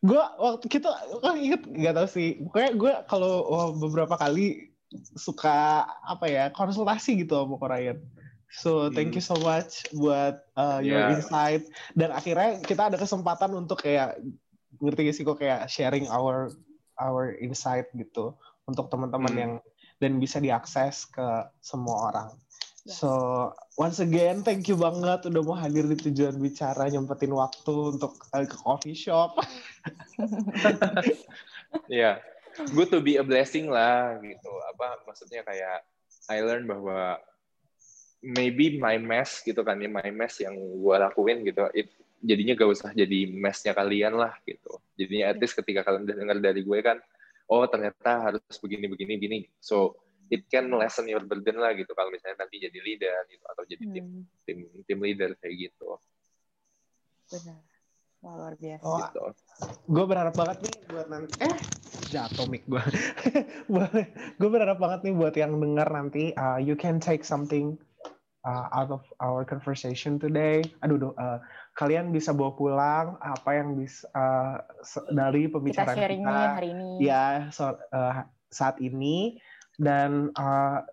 Gue waktu kita kan inget gak tau sih. Pokoknya gue kalau oh, beberapa kali suka apa ya konsultasi gitu sama Korean. So thank you so much buat uh, your Yeah. insight dan akhirnya kita ada kesempatan untuk kayak ngerti gak sih kok kayak sharing our our insight gitu untuk teman-teman Hmm. yang dan bisa diakses ke semua orang. Yes. So once again thank you banget udah mau hadir di tujuan bicara nyempetin waktu untuk uh, ke coffee shop. ya good to be a blessing lah gitu. Apa maksudnya kayak I learn bahwa maybe my mess gitu kan ya my mess yang gue lakuin gitu it, jadinya gak usah jadi messnya kalian lah gitu. Jadinya at least ketika kalian dengar dari gue kan oh ternyata harus begini begini begini so it can lessen your burden lah gitu kalau misalnya nanti jadi leader gitu atau jadi tim Hmm, tim tim leader kayak gitu benar. Wah, luar biasa. Oh, gitu gue berharap banget nih buat nanti eh jatuh mic gue. gue berharap banget nih buat yang dengar nanti uh, you can take something uh, out of our conversation today. Aduh, duh, uh, kalian bisa bawa pulang apa yang bisa uh, dari Kita pembicaraan sharingin kita. hari ini. ya so, uh, saat ini dan uh,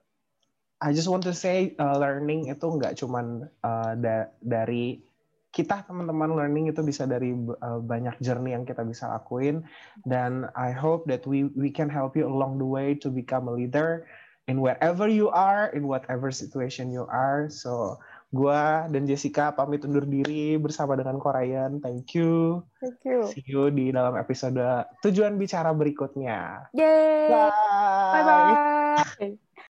I just want to say uh, learning itu nggak cuman uh, da- dari kita teman-teman learning itu bisa dari uh, banyak journey yang kita bisa lakuin. Dan I hope that we we can help you along the way to become a leader in wherever you are in whatever situation you are. So Gua dan Jessica pamit undur diri bersama dengan Korean. Thank you. Thank you. See you di dalam episode tujuan bicara berikutnya. Yay. Bye. Bye bye.